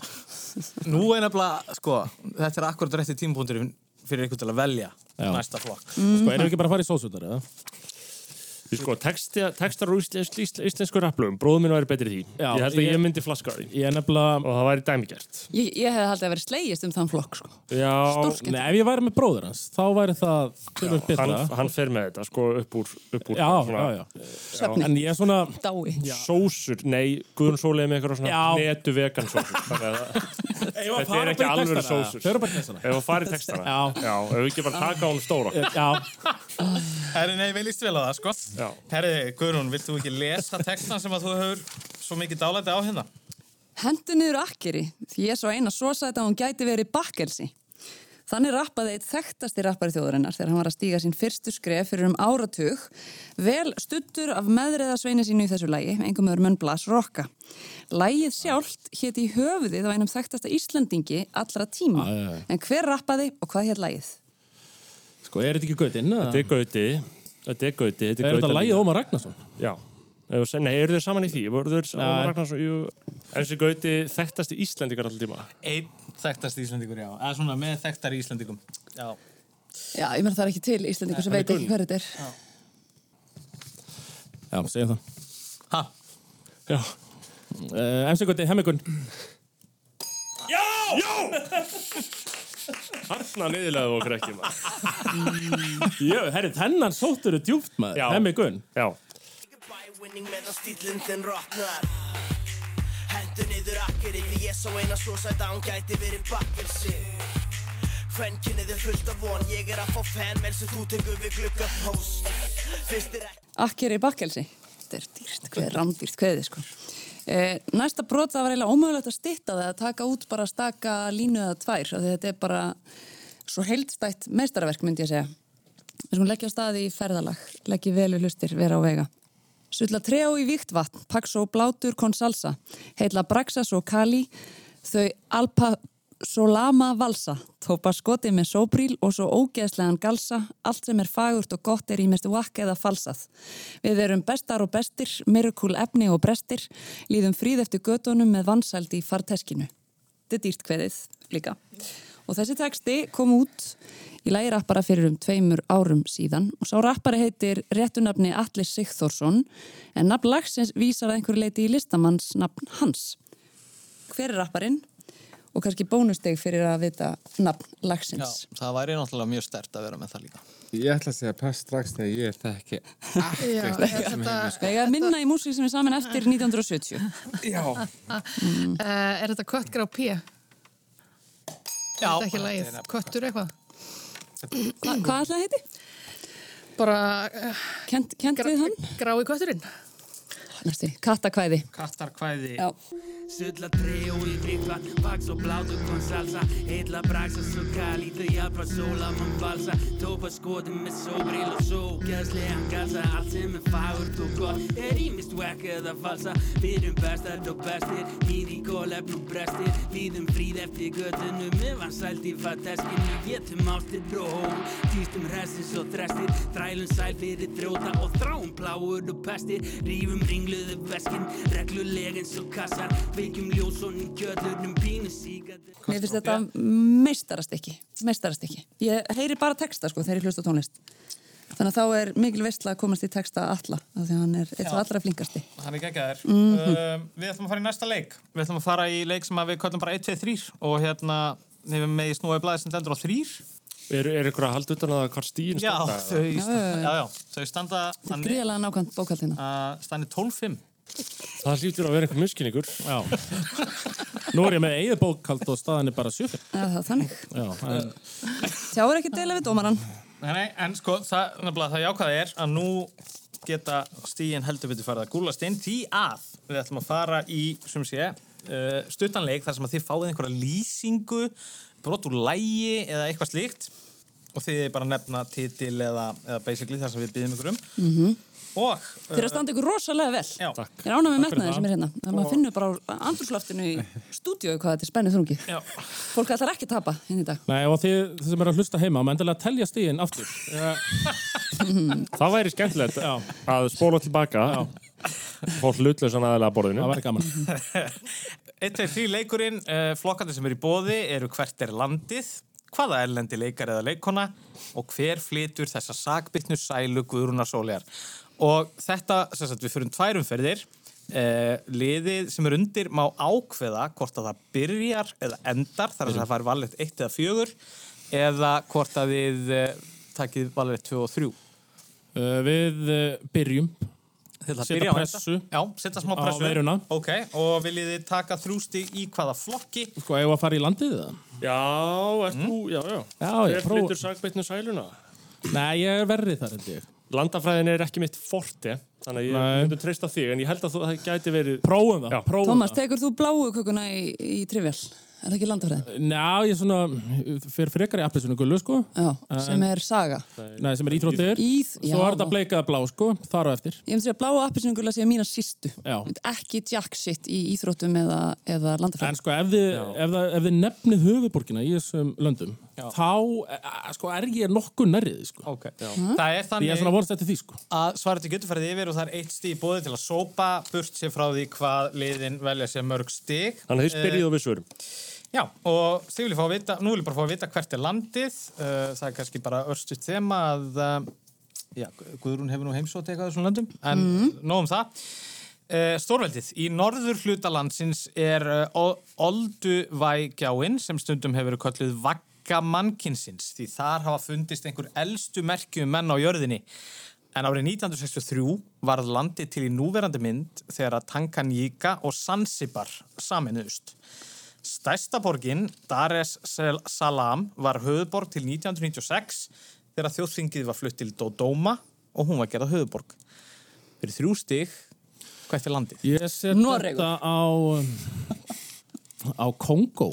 Nú er nefnilega, sko, þetta er akkurat rétti tímapunktur fyrir ykkur til að velja Já. næsta flokk. Sko, erum við ekki bara að fara í sósutar, eða? Sko, texti, textar úr íslensk, íslensku rapplum, bróðum minn væri betri í því. Já, ég held að ég- ég myndi flaska á því. Ég er nefnilega... Og það væri dæmigert. Ég, ég hefði haldið að vera slegist um þann flokk, sko. Já. Nei, ef ég væri með bróður hans, þá væri það betra. hann, hann fer með þetta, sko, upp úr, upp úr Já, svona já, já. Svefni, En ég er svona... dái. sósur, nei, Guðrún Sólei með eitthvað svona Já. netu vegan sósur. Að Þetta er ekki alvöru sósur. Þau eru bara í textana. ef þú farið textana, Já. já, ef við ekki bara taka hún stóra. Já, Herri, nei, við líst vel á það, sko. Herri, Guðrún, vilt þú ekki lesa textan sem að þú hefur svo mikið dálæti á hérna? Hentu niður akkeri, því ég svo eina svo sætt að hún gæti verið bakkelsi. Þannig rappaði eitt þekktasti rappari þjóðurinnar þegar hann var að stíga sín fyrstu skref fyrir um áratug, vel stuttur af meðreðasveini sínu í þessu lægi, engum öður munn Blas Rokka. Lægið sjálft hétt í höfuðið á einum þekktasta Íslandingi allra tíma. Já, já. En hver rappaði og hvað hétt lægið? sko, er þetta ekki gautinn? Þetta er gauti, þetta er gauti, Er þetta lægið Ómar Ragnarsson? Já. Nei, eru þeir saman í því? Voru Nei. Ómar Ragnarsson, jú, en þessi gauti þekktasti Íslendingar alltaf tíma. Einn þekktast Íslandingur, já. Eða svona með þekktar Íslandingum. Já. Já, ég meina það er ekki til Íslandingur sem veit ekki hver þetta er. Já, segjum það. Ha? Já. Uh, MC Gauti, hemmigun. Harna niðurlega okkur ekki, maður. Herri, þennan sóttur er djúpt maður. Já. Hemmigun. Já. Bævinning meðan stílinn þinn rotnar Hendur niður akkeri því ég sá eina svo sætt að hún gæti verið bakkelsi Kvenkinnið er fullt af von Ég er að fá sem þú tekur við glugga post Fyrst er ekki Akkeri bakkelsi. Þetta er dýrt, hvað er rándýrt kveðið, sko. Eh, næsta brot það var eiginlega ómögulegt að stytta það að taka út bara staka línu eða tvær þetta er bara svo heildstætt meistaraverk myndi ég segja. Við skulum leggja á staði í ferðalag, leggja vel við hlustir, vera á vega. Sulla trejá í víktvatn, Paxo Blátur Consalsa, heitla Braxas og Kali, þau Alpa Solama Valsa, tópa skoti með sóbríl og svo ógeðslegan galsa, allt sem er fagurt og gott er í mest vakk eða falsað. Við erum bestar og bestir, miracle efni og brestir, líðum fríð eftir gödunum með vansældi í farteskinu. Þetta er dýrt kveðið líka. Og þessi texti kom út í lægi rappara fyrir um tveimur árum síðan og sá rappari heitir réttunafni Atli Sigþórsson en nafn lagsins vísar að einhverju leiti í listamanns nafn hans. Hver er rapparinn? Og kannski bónusteg fyrir að vita nafn Já, lagsins. það væri náttúrulega mjög stert að vera með það líka. Ég ætla að segja pass strax þegar ég þekki Já, ekkert sem Það er að minna í músík sem er saman eftir 1970. Já, uh, er þetta köttgrá P? Er Já, þetta ekki lagið? Köttur eitthvað? Hva, hvað ætlaði það heiti? Bara uh, Kent, kent við hann? grái kötturinn? Næstu, kattakvæði. Kattarkvæði. Já. Sulla tre år i vax och blauto con salsa. Edla braxa lite hjälpar sola man valsa Tåpa skåden med solbrill och så Gasliga gassa, allt som är fagurt och gott Är ímist wack eða falsa Við erum bestar og bestir Við í kólefn og brestir Við um fríð eftir göttunum Við var sælt í fatteskinu Getum ástir og hól Týstum hressis og þrestir Þrælum sæl fyrir þróta og þráum pláur og pestir Rífum ringluðu veskin Regluleg eins og kassar Veikjum ljósónum kjöllurnum Pínu sígat Mér finnst þetta meistarast ekki. Meistarast ekki. Ég heyri bara texta sko þegar ég hlusta á tónlist. Þannig að þá er mikil veistla að komast í texta alla, af því að hann er eitt svo allra flinkasti. Hann er geggjaður. Mhm. um, við ætlum að fara í næsta leik. Við ætlum að fara í leik sem að við kallum bara 1, 2, 3 og hérna nefnum með í snúi blæði sem lendur á 3. Er, er ykkur að halda utan að hvað stíðin standa? þau, Já, já, já. já, já, þau standa þannig Gríðalega nákvæmt bókaldina. að standi 12-5. Það hlýtur að vera einhver miskinningur. Já. Nú er ég með eigið bókald og staðan er bara sjöfn. Já, það er þannig. Já, en Tjáur ekki deila við dómaran. Nei, nei, en sko, það, það jákvæða er að nú geta stíin heldur betur farið að gúlast inn því að við ætlum að fara í, sem sé, uh, stuttanleik þar sem að þið fáið einhverja lýsingu, brot úr lægi eða eitthvað slíkt og þið bara nefna titil eða, eða basically þar sem við býðum ykkur um. Mm Og, Þeir að standa ykkur rosalega vel. Já. Ég ánægð með það. sem er hérna. Það maður finnur bara á andurslaftinu í stúdíu hvað þetta er spennuð þrungi. Já. Fólk ætlar ekki að tapa hinn í dag. Nei, og þið, þið sem eru að hlusta heima, maður endilega telja stíðin aftur. Það væri skemmtilegt að spóla tilbaka. Fólk lutlausan aðalega að borðinu. Það væri gaman. 1, 2, 3 leikurinn, uh, flokkandi sem eru í bóði eru hvert er landið, hvaða erlendi leikar eða leikona og hver flytur þessa sakbytnu sælu Guðrúnar Sóljar. Og þetta, sem sagt, við fyrir tvær umferðir, uh, liðið sem er undir má ákveða hvort að það byrjar eða endar, þar að það fær valið 1 eða 4 eða hvort að við uh, takið valið 2 og 3. Uh, við uh, byrjum. Setja byrja á pressu. Já, setja smá á pressu. veiruna. Ok, og viljið þið taka þrjústi í hvaða flokki? Sko, við að fara í landið það? Já, ert þú, já, já. Já, ég próf... Nei, ég er verrið þar, held ég. Landafræðin er ekki mitt forte, þannig að ég Nei. myndi treysta þig, en ég held að þú, það gæti verið... Prófum það, prófum Tómas, það. tekur þú bláu kökuna í, í trivjál? Er það ekki landafræðin? Ná, ég svona, fyrir frekar í appisinu gullu, sko. Já, sem er saga. Nei, sem er íþróttir. Íð, já. Svo er þetta bleikaða blá, sko, þar á eftir. Ég myndi að bláu appisningula sé mína sístu. Já. Ekki jack shit í íþróttum eða, eða En landafræðin. sko, ef þið, ef, það, ef þið nefnið höfuborgina í þessum löndum, Já. þá, eh, sko, er ég nokkuð nærrið, sko. Ok. Það er þannig... ég er svona vonast eftir því, sko. að svarið til og þið. Já, og Stig vil ég fá að vita, nú vil ég bara fá að vita hvert er landið. Uh, það er kannski bara örstuðt þema að, uh, já, Guðrún hefur nú heimsótt eitthvað þessum löndum, en mm. nóg um það. Uh, Stórveldið, í norður hluta landsins er uh, Olduvægjáin sem stundum hefur verið kölluð Vagga mannkinsins, því þar hafa fundist einhver elstu merkjum menn á jörðinni. En árið 1963 varð landið til í núverandi mynd þegar að Tanganyika og Zanzibar saminuðust. Stærsta borgin, Dar es Salaam, var höfuborg til 1996 þegar þjóðþingið var flutt til Dodoma og hún var gerað höfuborg. Fyrir þrjú stig, hvert er landið? Ég set Noregur. þetta á, um, á Kongo.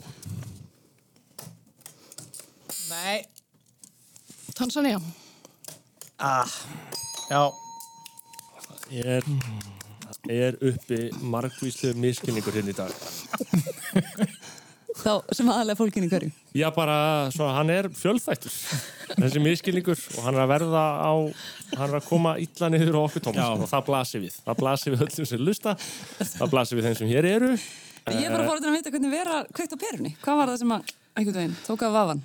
Nei. Tanzania. Ah, já, Ég er, ég er uppi margvíslu miskinningur hérna í dag. Þá sem aðalega fólkin í hverju. Já, bara, svo hann er fjölþættur, þessi miskilningur og hann er að verða á, hann er að koma illa niður á okkur Tómas Já. og það blasir við. Það blasir við öllum sem lusta, það blasir við þeim sem hér eru. Ég er bara fórhundin að vita hvernig vera kveikt á perunni. Hvað var það sem að, einhvern veginn, tók af vafan?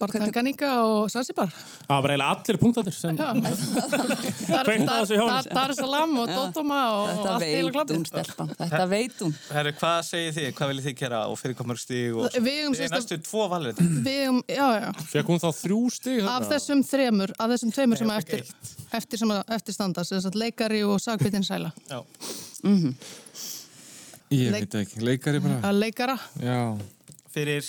Bara Tanganyika og Zanzibar. Það var eiginlega allir punktanir sem Dar- Salaam og Dodoma og allt hún, stelpan. Þetta veit hún. Herru, hvað segir þið? Hvað viljið þið gera og fyrir komur stíg? Og... Við er að- næstu tvo já. Fekk hún þá þrjú stig Af þessum þremur, af þessum tveimur sem að eftir, eftir, sem að eftir standa, þess að leikari og sagbyttin sæla. Já. Ég Leik- veit ekki, leikari bara. Að leikara, Fyrir,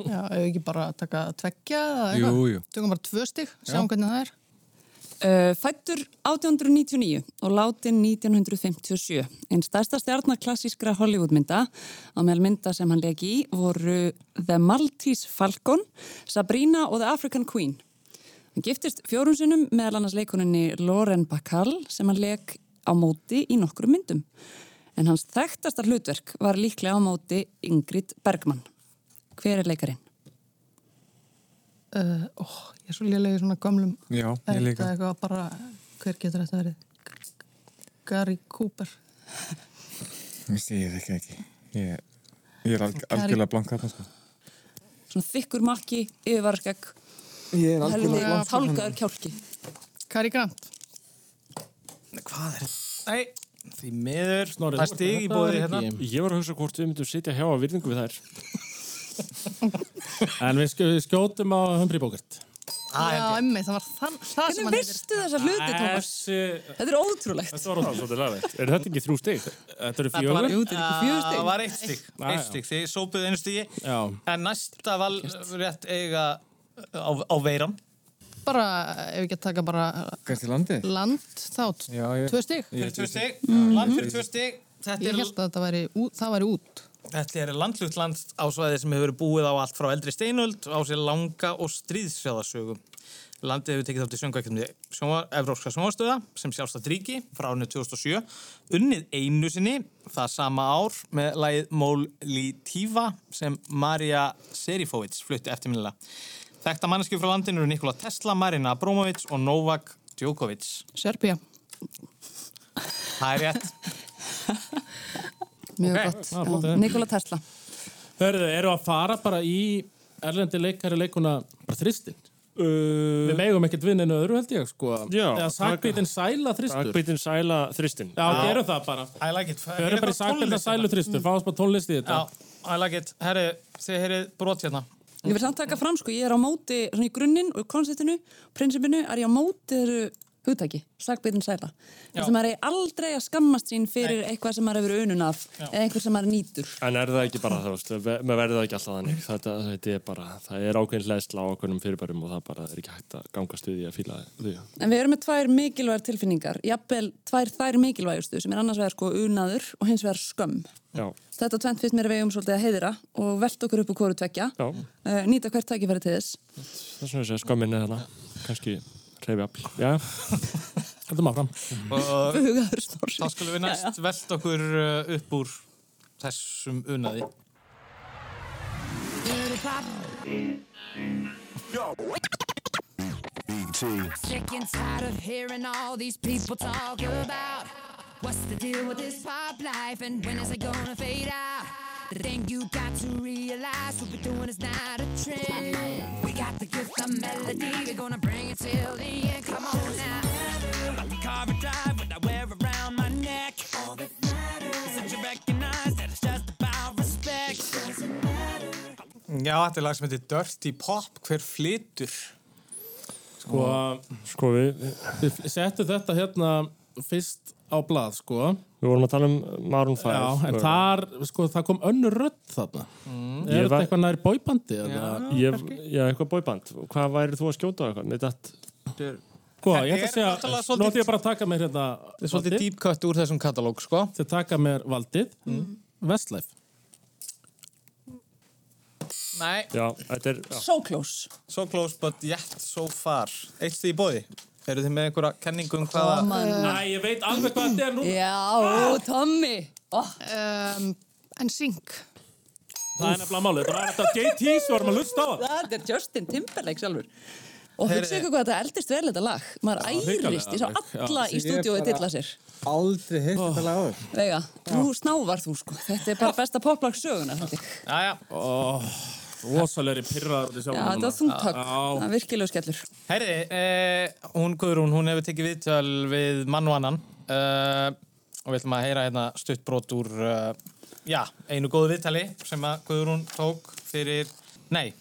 já, ef ekki bara taka tveggja eða eitthvað. jú, jú. Tökum bara tvö stig, sjáum hvernig það er. Uh, fættur 1899 og látin 1957. Einn stærsta stjarnar klassískra Hollywoodmynda á meðal mynda sem hann leki í voru The Maltese Falcon, Sabrina og The African Queen. Hann giftist fjórun sinnum meðal annars leikoninni Lauren Bacall sem hann lek á móti í nokkrum myndum. En hans þekktasta hlutverk var líklega á móti Ingrid Bergman. Hver er leikarinn? Uh, ó, ég er svo lélega í svona gömlum. Já, ég líka. þetta eitthvað bara, hver getur þetta verið? Gary Cooper. Ég sé það ekki ekki. Ég, ég er alg, algjörlega blank að það, sko. Svona þykkur makki, yfirvarskegg, Ég er helviti blank. tálkaður kjálki. Cary Grant. hvað er Nei, því miður. Það er stig í þetta bóði hérna. ekki- Ég var að hugsa hvort við myndum sitja hjá að virðingu við þær. En við skjó- við skjótum á Humphrey Bogart Já, emmi, það var þann, það sem Hvernig hann heitir. veistu þessa hluti, Tómas? Þessi, Þetta er ótrúlegt. þetta var Það er ótrúlega svolítið lagveitt. Er þetta ekki þrjú stig? Þetta eru Það var, fjögur Jú, þetta er ekki fjögur stig. Það var eitt stig. Já, Eitt stig. Þið sópuðu einu stigi. Já, En næsta val rétt eiga á, á veiran. Bara, ef ekki að taka bara Gæst í landi? land, þá t- Já, ég... tvö stig. Fyrir tvö stig. Land fyrir tvö stig. Þetta Ég er, held að þetta væri út, það væri út. Þetta er landlugt land á svæði sem hefur verið búið á allt frá eldri steinöld á sér langa og stríðsjáðasögum. Landið hefur tekið þátt í söngvækjumni Evrópska sjónvarstöða sem sjálfstætt ríki frá árinu 2007. Unnið einu sinni það sama ár með lagið Mólítífa sem Marja Serifovits flutti eftirminnilega. Þekta manneski frá landinu eru Nikola Tesla, Marina Abramovic og Novak Djokovic. Serbia. Það er rétt. Mjög Ok. gott. Já, Já. Nikola Tesla. Hörðu, eru að fara bara í erlendi leikari leikuna bara þristin Uh, Við megum ekkert vinna einu öðru held ég sko Já, Eða sakbitin sæla þristur Akbitin sæla þristin. Já, gerum það bara I like it. Við erum bara í sakbitin sælu þristur Fáðast bara tónlist í þetta Já, I like it. Herri, þið heyrið brot hérna. Ég vil samt taka fram sko, ég er á móti svona í grunninn og konseptinu, prinsipinu er ég á móti þeirru hugtaki, sakbyrðin sæla. Já. Þess að maður er aldrei að skammast sín fyrir eitthvað sem maður hefur unun af eða einhver sem maður nýtur. En er það ekki bara, ve- maður verður það ekki alltaf þannig. Þetta, þetta er bara, það er ákveðin hlæðsla á ákveðnum fyrirbærum og það bara er ekki hægt að gangast við því að fíla því. En við erum með tvær mikilvægar tilfinningar, jafnvel tvær þær mikilvægustu sem er annars vegar sko unaður og hins vegar skömm. Já, Þetta tvent finnst mér eigum svolítið að heiðra og velta okkur upp úr hvoru tvekja, já, uh, nýta hvert tækifæri til þess. það þess að skömmin er þarna. Kannski reyfi afl. Já, Þetta maður fram Og Hugaður snorri. þá skulum við næst velta okkur uh, upp úr þessum unaði. Sick and tired of hearing all these people talk about what's the deal with this pop life and when is it gonna fade out? The thing you got to realize what we're doing is not a trend. We got the gift of melody, we're gonna bring it till the end. Come on now. Like a carver drive, what I wear around my neck. All that matters that you recognize that it's just about respect. Já, þetta er lag sem heitir Dirty Pop, hver flytur? Sko, sko við, við settum þetta hérna fyrst á blað sko við vorum að tala um Maroon 5. Já, en þar, sko, það kom önnur rödd þarna Ég Er þetta eitthvað nær bóibandi? eða? Ég, já, eitthvað bóiband. Hvað væri þú að skjóta á eitthvað? Með þetta, Sko, ég ætla að Þetta er segja, svolítið- nú ætla ég bara að taka mér hérna Þetta er svolítið deep cut úr þessum katalóg, sko. Þið taka mér valdið Westlife Nei, já, þetta er, já. So close. so close but yet so far. Eitt stíð í bóði. Eru þið með einhverja kenningu um hvaða... Næ, ég veit alveg hvað þetta er nú Já, Tommy. Oh, Um, en sync. Það er nefnilega málið, þetta var þetta JT sem varum að lusta á það það er Justin Timberlake sjálfur. Og hugsa ykkur hvað þetta eldist vel þetta lag. Maður ærist, ég sá alla í stúdíói dilla sér. Aldrei heilt þetta lag. Veiga, þú snávar þú sko. Þetta er bara besta poplag söguna. held ég. Jæja, rosalegri pyrraður Já, þetta var þungtak. Það er virkilega skellur. Herði, eh, hún Guðrún, hún hefur tekið viðtöl við mann og annan eh, og við ætlum að heyra hérna stutt brot úr eh, já, einu góðu viðtali sem að Guðrún tók fyrir, nei,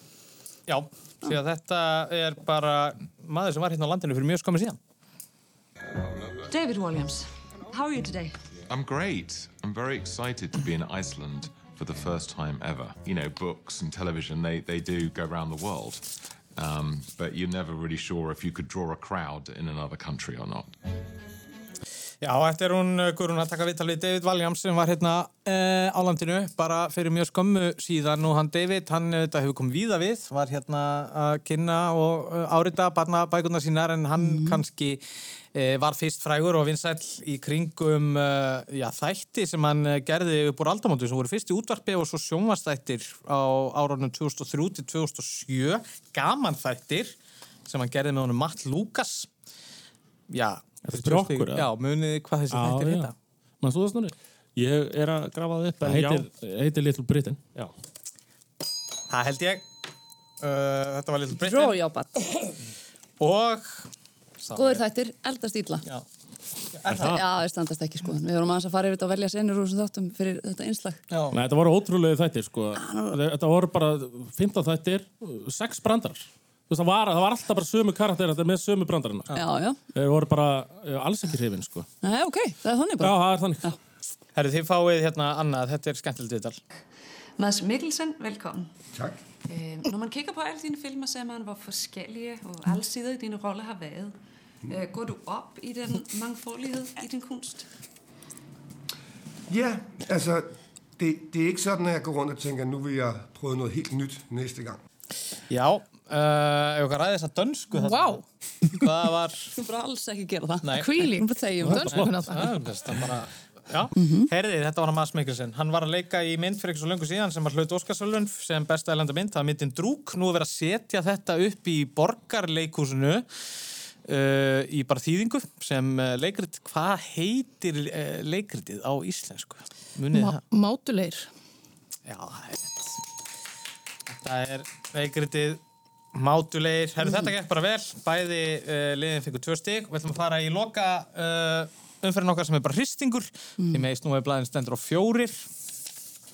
já, því að þetta er bara maður sem var hérna á landinu fyrir mjög skömmu síðan. David Williams, how are you today? I'm great. I'm very excited to be in Iceland for the first time ever. You know, books and television, they, they do go around the world. Um, but you're never really sure if you could draw a crowd in another country or not. Já, er hún uh, Guðrún að taka viðtal við David Williams sem var hérna uh, á landinu bara fyrir mjög skömmu síðan. Og hann David, hann þetta hefur komið víða við, var hérna að kynna og uh, árita barnabækurnar sínar en hann kannski uh, var fyrst frægur og vinsæll í kringum uh, já, þætti sem hann gerði upp úr aldamótu sem voru fyrst í útvarpi og svo sjónvastættir á árunum 2003 til 2007 gaman þættir sem hann gerði með honum Matt Lucas. Já, Þetta er fyrir okkur, Já, muniði hvað þessi þættir heita Maður þú það snurri? Ég er að grafa það upp Það heitir, heitir Little Britain. Já. Það held ég uh, Þetta var Little Britain Rójábat. Og Góður þættir, eldast ítla. Já. Er það? Já, það standast ekki sko. Við vorum aðeins að fara yfir þetta og velja senur úr þessum þáttum fyrir þetta einslag. Já. Nei, þetta voru ótrúlega þættir, sko. Þetta voru bara 15 þættir, 6 brandarar. Veist, það var, það var alltaf bara sömu karakter, þetta með sömu brandarina. Já, já. Þeir voru bara eh, alls ekki hrifin, sko. Nei, ok, það er þannig Já, bara. það er þannig. Herru, þið fáið hérna annað, þetta er skemmtilegt viðtal. Mads Mikkelsen, velkommen. Tak. Øh, når man kigger på alle dine filmer, ser man, hvor forskellige og alsidige dine roller har været. Øh, går du op i den mangfoldighed i din kunst? Ja, altså, det, det er ikke sådan, at jeg går rundt og tænker, nu vil jeg prøve noget helt nyt næste gang. Já, uh, ef okkar ræði þess að dönsku þetta. Vá. Hvað var... Þú bara alls ekki gera það. Hvílík. Þú bara þegjum. Dönsku þetta bara... Já, herriði, þetta var hann Mads Mikkelsen. Hann var að leika í mynd fyrir ekki svo löngu síðan sem var hlut Óskarsvölun sem besta elenda mynd. Það er myndin Drúk. Nú er verið að setja þetta upp í borgarleikúsinu uh, í bara þýðingu sem uh, leikrit. Hvað heitir uh, leikritið á íslensku? Munið Ma það? mátuleir. Já, það er. Þetta er leikritið mátulegir. Herru, þetta gekk bara vel. Bæði uh, liðin fengur tvö stig. Við ætlum að fara í loka uh, umferðin okkar sem er bara hristingur. Mm. Því meðist nú er blæðin stendur á fjórir.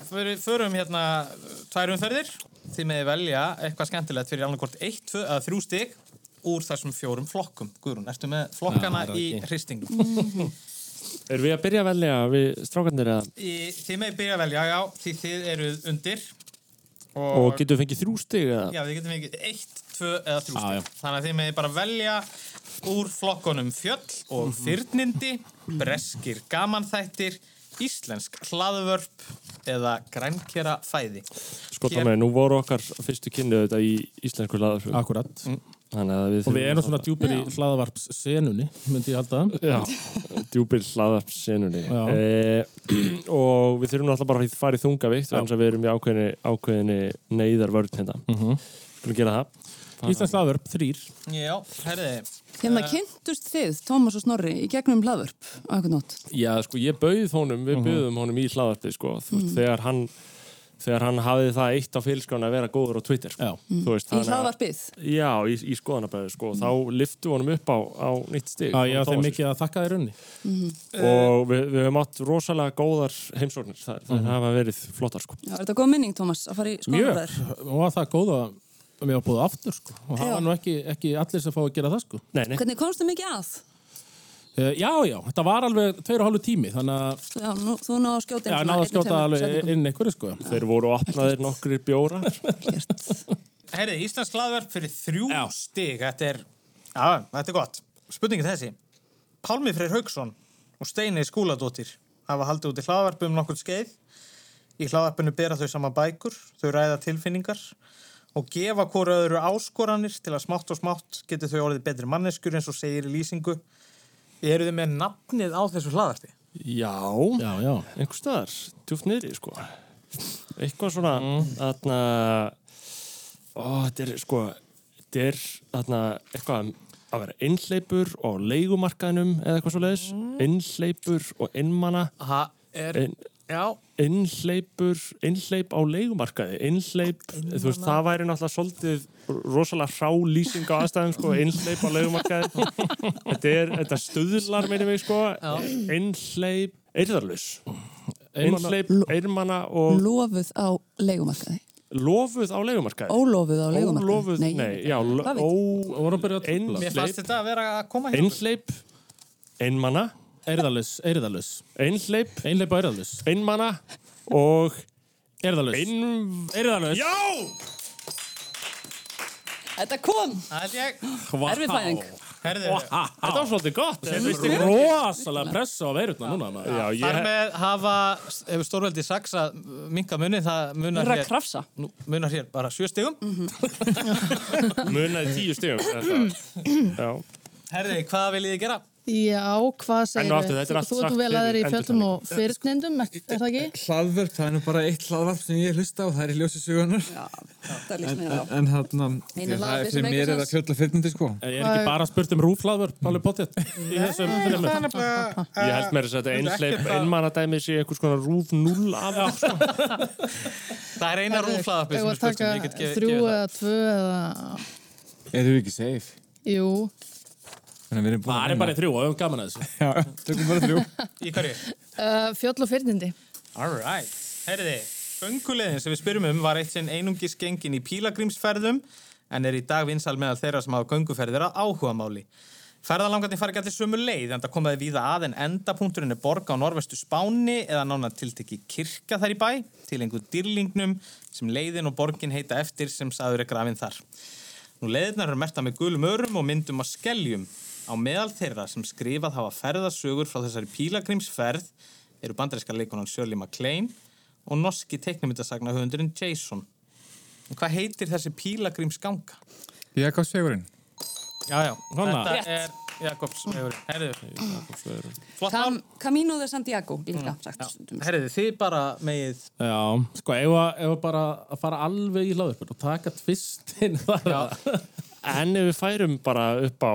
Fyrir, förum hérna uh, tvær umferðir. Því meði velja eitthvað skemmtilegt fyrir alveg hvort eitt, tvö eða þrjú stig úr þessum fjórum flokkum. Guðrún, ertu með flokkana er í hristingum? Erum við að byrja að velja við strákarnir eða? Í, þið meði byrja að velja, já, því þið eruð undir. Og getum við fengið þrjú stig eða? Já, við getum ekki eitt, tvö eða þrjú Já, stig. já. Þannig að þið meði bara velja úr flokkonum fjöll og fyrnindi, breskir gamanþættir, íslensk hlaðvörp eða grænkera fæði. Sko það með, nú voru okkar fyrstu kynni þetta í íslensku laðarflug. Akkurat. Að við Og við erum svona djúpir í hlaðavarpssenunni, myndi ég halda það. Já, djúpir hlaðarfsenunni. Já. E, og við þurfum náttúrulega bara að fara í þungavikt, þannig að við erum í ákveðinni, ákveðinni neyðarvörn hérna. Mm Mhm. Skulum gera það. Íslands hlaðvörp, þrýr. Já, herriði. Hérna kynntust þið, Tómas og Snorri, í gegnum hlaðvörp á eitthvað nótt. Já, sko, ég bauð honum, við Mhm. bauðum honum í hlaðarpi, sko, Mhm. þegar hann þegar hann hafði það eitt á fylskrána að vera góður á Twitter Já. Þú veist, Í hlaðvarpið? Já, í, í skoðanabæðu sko. þá liftu honum upp á, á nýtt stig Já, ég á þeim mikið að þakka þér unni. og við, við höfum átt rosalega góðar heimsóknir það, það Mhm. hafa verið flottar sko. Já, er þetta góð minning, Tómas, að fara í Mjög, skoðanabræður? og var það góða að mér var búið aftur, sko. Og það Já. var nú ekki, ekki allir sem fá að gera það, sko. Nei, Hvernig komstu mikið að? Uh, já, já, þetta var alveg tveir og hálfu tími, þannig að Já, nú, þú náðu að skjóta inn Já, náðu að skjóta alveg inn einhverju, sko. Þeir voru opnaðir nokkrir bjórar Herriði, Íslands hlaðvörp fyrir þrjú stig. Þetta er, já, þetta er gott. Spurningin er þessi. Pálmi Freyr Haugsson og Steini Skúladóttir hafa haldið út í hlaðvarp um nokkur skeið. Í hlaðvarpinu bera þau saman bækur, þau ræða tilfinningar og gefa hvora öðru áskoranir til að smátt og smátt geti þau orðið betri manneskur eins og segir í lýsingu. Eru þið með nafnið á þessu hlaðvarpi? Já, já, já. einhver staðar, djúft niðri sko. eitthvað svona þarna ó, þetta er sko þetta er þarna eitthvað að vera einhleipur og leigumarkaðnum eða eitthvað svo leiðis einhleipur og einmana ha, er, Ein, Já. Innleipur, innleip á leigumarkaði, innleip, þú veist, það væri náttúrulega svolítið rosalega hrá lýsing á aðstæðum, sko, innleip á leigumarkaði. þetta er, þetta stuðlar, meina mig, sko, innleip, eirðarlaus. Innleip, eirmanna og Lofuð á leigumarkaði. lofuð á leigumarkaði. Ólofuð á leigumarkaði. Ólofuð, Nei, nei, já, ó, Mér fannst þetta að vera að koma hér. Einhleip, einmanna Eirðalus, eirðalus Einhleip Einhleip og eirðalus Einmanna og Eirðalus Ein... Eirðalus Já! Þetta kom! Það held ég. Erfið fæðing. Þetta var svolítið gott. Þetta er rosalega pressa á veirutna núna. Já, Þar með hafa, hefur stórveldi saksa minka munni, það munar hér, krafsa. nú, munar hér bara sjö stigum. Munaði tíu stigum. þetta. Já. Herði, hvað viljið þið gera? Já, hvað segir og er allt Þú ert vel að þeir í fjöldum og fyrirtnindum, er er það ekki? Hlaðvörp, það er nú bara eitt hlaðvarp sem ég hlusta á, það er í ljósi sögunar. Já, það líst En, mér á. en, en Einu það er fyrir mér er það fjöld og fyrnindi, sko. Er ekki bara spurt um rúflaður, Páli Pottet? Í þessum þreymur? Ég held mér að þetta einhleip einmannadæmi sé einhvers konar rúf 0 af Það er eina rúflaðarpi sem er spurt um, ég get það. eða eða... Jú, Það er bara þrjú og við höfum gaman að þessu. Já, tökum bara þrjú. Í hverju? uh, fjöld og fyrirnindi. Alright, herriði, göngulegðin sem við spyrjum um var eitt sinn einungis gengin í pílagrímsferðum en er í dag vinsal meðal þeirra sem hafa gönguferðir að áhuga máli. Ferðalangarnir fara ekki allir sömu leið en það komaði víða að en endapunkturinn er borg á norvestu Spáni eða nána tiltekki kirkja þar í bæ til einhver dýrlingnum sem leiðin og borgin heita eftir sem saður er grafin þar. Nú leiðirnar eru merta með gulum örum og myndum á skeljum. Á meðal þeirra sem skrifað hafa ferðasögur frá þessari pílagrímsferð eru bandaríska leikonan Shirley MacLaine og norski teiknumyndasagna höfundurinn Jason. En hvað heitir þessi pílagrímsganga? Jakobsvegurinn. Já, já, Svona. þetta er Jakobsvegurinn. Cam, mál. Camino de Santiago, líka sagt. stundum. Herðu, þið bara megið... Já, sko, ef að bara að fara alveg í hlaðurpur og taka tvistinn þar að... En ef við færum bara upp á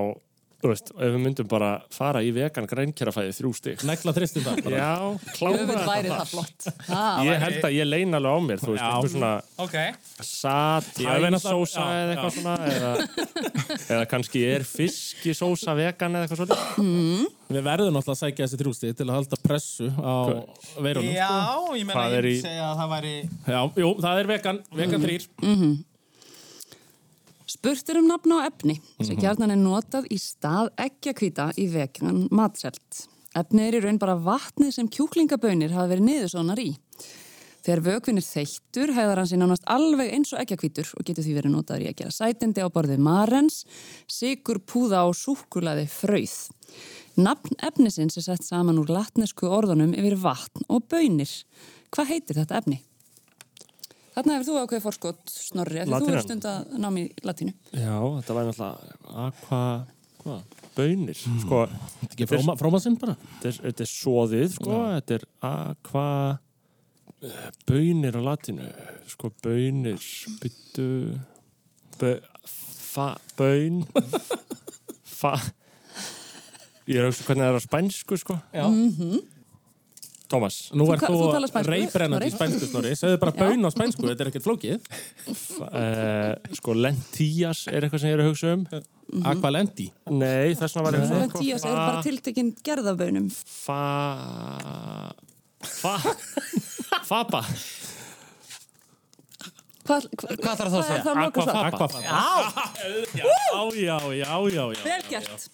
þú veist, ef við myndum bara fara í vegan grænkjærafæði þrjú stig Negla þristin það bara. Já, klára Jöfull væri þetta það flott. Það Ég væri- held að ég leina alveg á mér, þú veist, Já. eitthvað svona Ok. satay Ég veit náttúrulega- sósa já, eða eitthvað já. svona eða, eða kannski er fiskisósa vegan eða eitthvað svona Við verðum náttúrulega að sækja þessi þrjústi til að halda pressu á veirunum. Já, sko. ég meina, Hvað ég vil í- segja að það væri... Já, jú, það er vegan, vegan þrýr. Spurt er um nafn á efni sem gjarnan er notað í stað ekkjakvíta í vegan matselt. Efnið er í raun bara vatnið sem kjúklingabönir hafa verið niðursónar í. Þegar vökvinn er þeittur hæðar hann sér nánast alveg eins og ekkjakvítur og getur því verið notaður í að gera sætindi á borðið marens, sigur, púða og súkulaði frauð. Nafn efnisins er sett saman úr latnesku orðunum yfir vatn og bönir. Hvað heitir þetta efni? Þarna hefur þú ákveðið fórskot, Snorri, af því þú hefur stund að námi í latínu. Já, þetta væri náttúrulega aqua, hvað, bönir sko, Ekki fróma, fróma sinn bara. þetta er, þetta er soðið sko, þetta er aqua eh, bönir á latinu sko, bönir byttu bö, fa, bön fa. Ég er að hugsa hvernig það er á spænsku sko. Já. Tómas Nú er þú, þú reybrennandi í spænsku, Snorri. Segðu bara baun á spænsku, þetta er ekkert flókið. uh, sko lentías er eitthvað sem ég er að hugsa um Aqualendi. nei, þess vegna var ég að segja, Lentías er bara tiltekinn gerðabönum. fa fa faba Hvað, hva, Hvað þarf það að segja? Er svar? Aquafaba. Já! Já, já, já, já, já. Vel gert.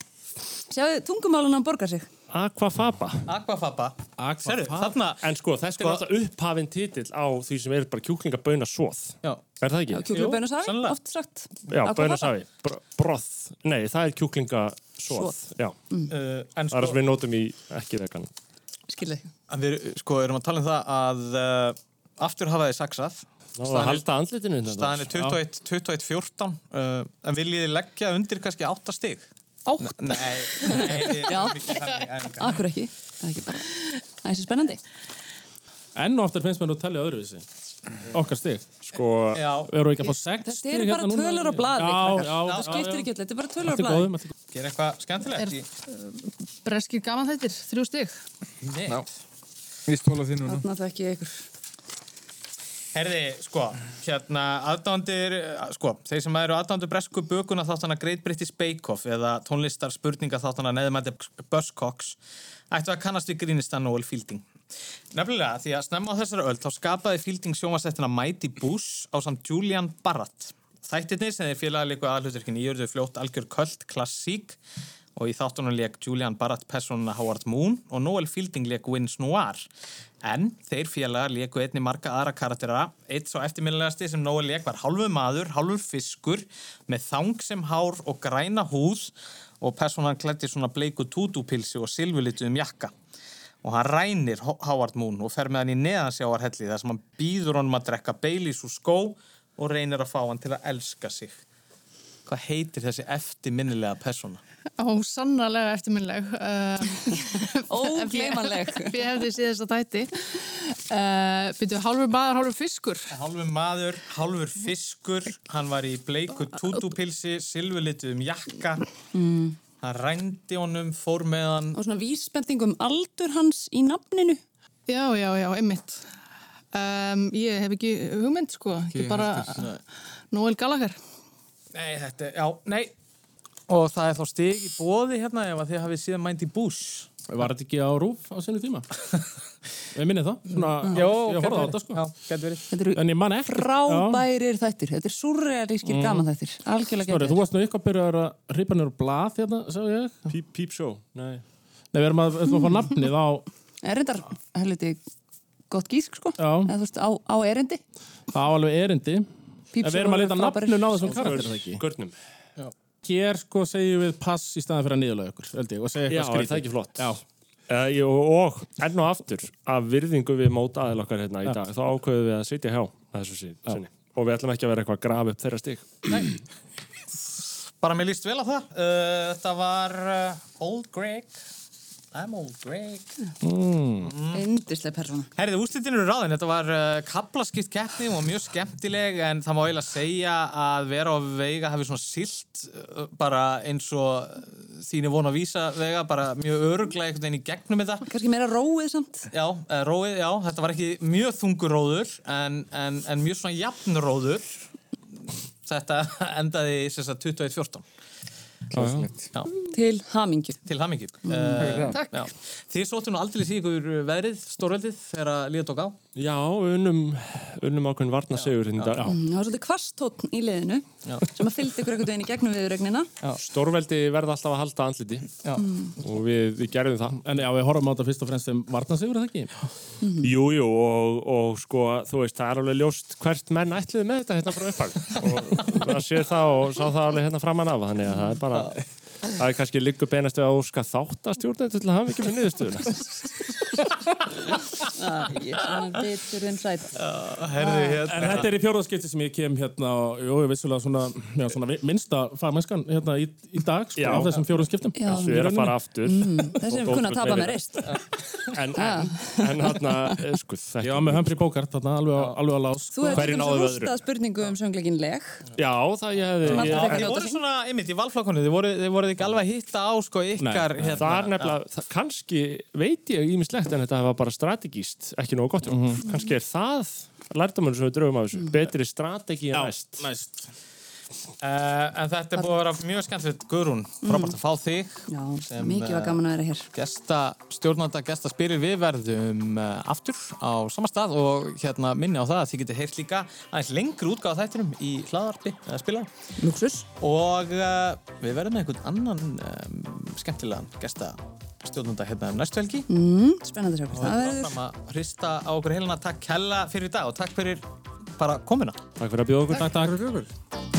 Sjáðu, tungumálunan borgar sig. Aquafaba Aquafaba. Aquafaba. en sko, þetta Sko- er alltaf upphafinn titill á því sem er bara kjúklingaböna svoð Já. er það ekki? Já, kjúklubönusafi, sannlega. oft sagt. Já, bönasafi, Br broth Nei, það er kjúklingasvoð Svoð. Já, Uh, en það er sko, sem við notum í ekki vegan Skilði. en við sko, erum að tala um það að uh, aftur hafa þið saksað. Staðan er- halda andlitinu hérna. Staðan er 21, 21 14 uh, en viljið þið leggja undir kannski 8 stig? Átt. Nei, nei, ekki þannig Akkur ekki. Það er ekki bara. Það er svo spennandi. Enn og aftur finnst mér nú að tellja öðruvísi. Okkar stig. Sko, erum ekki að fá sex Þetta eru bara hérna tölur á já, Það skiptir ekki öll. Þetta er bara tölur á er er góðum. gera eitthvað skemmtilegt Er- í Breskir gaman þettir, þrjú stig. neitt. Ég stóla því núna. Þarna þekki ég ykkur. Herði, sko, hérna aðdándir, sko, þeir sem eru aðdándir bresku bökuna þáttana Great British Bake Off eða tónlistar spurninga þáttana neðumætti Buzzcocks ættu að kannast við grínistan Noel Fielding. Nefnilega, því að snemma á þessari öll þá skapaði Fielding sjónvasettina Mighty Boosh á samt Julian Barratt. Þættirnir sem þeir félaga líku aðhluturkin í eru fljótt algjör kvöld klassík og í þáttunum leik Julian Barratt personuna Howard Moon og Noel Fielding leik Vince Noir. En þeir félagar leiku einni marga aðra karaktera. Eitt svo eftirminnilegasti sem Noel leik var hálfu maður, hálfur fiskur með þang sem hár og græna húð og personan klætti svona bleiku tútúpilsi og silfurlituðum jakka. Og hann rænir Ho- Howard Moon og fer með hann í neðansjáarhelli þar sem hann býður honum að drekka Baileys úr skó og reynir að fá hann til að elska sig. Hvað heitir þessi eftirminnilega persóna? Ó, sannarlega eftirminnleg. Ógleymanleg. Ég hefði séð þess að þætti. Uh, Byrju, hálfur maður, hálfur fiskur. Hálfur maður, hálfur fiskur, hann var í bleiku tútúpilsi, silfurlituðum jakka, Mm. hann rændi honum, fór með hann. Og svona vísbending um aldur hans í nafninu. Já, já, já, einmitt. Um, ég hef ekki hugmynd, sko. Ekki Ekki bara. Noel Gallagher. Nei, þetta, er- já, nei. Og það er þá stig í bóði hérna ef að þið hafið síðan mænt í bús. Var þetta ekki á rúf á sinni tíma? Ég minni það. Svona, Jó, ég horfði á þetta sko. Já. Þetta eru En ég man ekki. frábærir þættir. Þetta er surrealískir Mm. gaman þættir. Algjörlega getur. þú varst nú eitthvað að byrja að ripa nýra blað hérna, sá ég. Peep, peep show, nei. Nei, við erum að, við erum að fá nafnið á, Er reyndar helviti gott gísk, sko? Já. Eða þú veist, á, á erindi. á alveg erindi. Peep En við erum show að Hér sko segjum við pass í staðan fyrir að niðurlega ykkur, ég, og segja Já, eitthvað er skrítið. það ekki flott? Já. Uh, og enn og aftur, af virðingu við mót aðeil okkar hérna í Já. dag, þá ákveðum við að sitja hjá að þessu sin- sinni. Og við ætlum ekki að vera eitthvað að grafa upp þeirra stig. Bara mér líst vel á það. Uh, þetta var uh, Old Greg. I'm Old Greg. Mm. Indislega persóna. Herrið, úrslitin eru ráðin. Þetta var uh, kaplaskipt keppni og mjög skemmtileg en það má eiginlega segja að vera á veiga hafi svona silt uh, bara eins og þínu vona að vísa vega, bara mjög öruglega einhvern veginn í gegnum þetta. Kannski meira róið samt. Já, uh, róið, já, þetta var ekki mjög þungur róður en, en, en mjög svona jafn róður. Þetta endaði sem sagt 21-14. Já. Til hamingju. Til hamingju. Mm. Uh, Takk. já. Þið sóttu nú aldrei í ykkur veðrið, stórveldið, þegar að líða tók á. Já, unnum, unnum ákveðin varnasegur hérna í dag. Mm, Það var svolítið kvastótn í liðinu Já. sem að fylgdi ykkur einhvern veginn í gegnum viðregnina. Stórveldi verða alltaf að halda andliti Mm. og við, við gerðum það. En já, við horfum á þetta fyrst og fremst sem varnasigur, er það ekki? Jú, jú, og, og sko, þú veist, það er alveg ljóst hvert menn ætliði með þetta hérna frá upphag og það sé það og sá það alveg hérna það er kannski beinast við að óska þáttastjórnir til að hafa ekki með niðurstöðuna. Ah, hérna. En þetta er í fjórðaskipti sem ég kem hérna og jú, ég vissulega svona, já, svona minnsta fagmennskan hérna í, í dag, sko, Já. á þessum fjórðaskiptum. Já. Þessu er að fara aftur. Mm, þessi Og er kunna að tapa með reist. En, en, en hérna, eh, sko. Já, með Humphrey Bogart, þarna, alveg, alveg á lás. Þú hefði náðu dæmis veðru? rústað spurningu um söngleikin leg. Já, það ég hefði... Að Þið voru svona, einmitt, í valflokkunni, þið voru, þið voru ekki alveg að hitta á, sko, ykkar, hérna. það er nefnilega, það, kannski veit ég ímislegt en þetta var bara strategíst, ekki nógu gott. Mm Mhm. Kannski er það lærdomur sem við dröfum af þessu, betri strategi næst. næst. Uh, en þetta er búið að vera mjög skemmtilegt, Guðrún, frábært að fá þig. Já, sem, mikið var eh, gaman að vera hér. Gesta, stjórnanda, gesta spyrir við verðum uh, aftur á sama stað og hérna minni á það að þið getur heyrt líka aðeins lengri útgáða þættinum í hlaðarpi eða spila. Luxus. Og uh, við verðum með einhvern annan um, skemmtilegan gesta stjórnanda hérna um næstu helgi. Mm, spennandi að sjá Og við verður. erum að hrista á okkur heilina. Takk hella fyrir í dag og takk fyrir bara komuna. Takk fyrir að bjóða okkur. Takk, takk.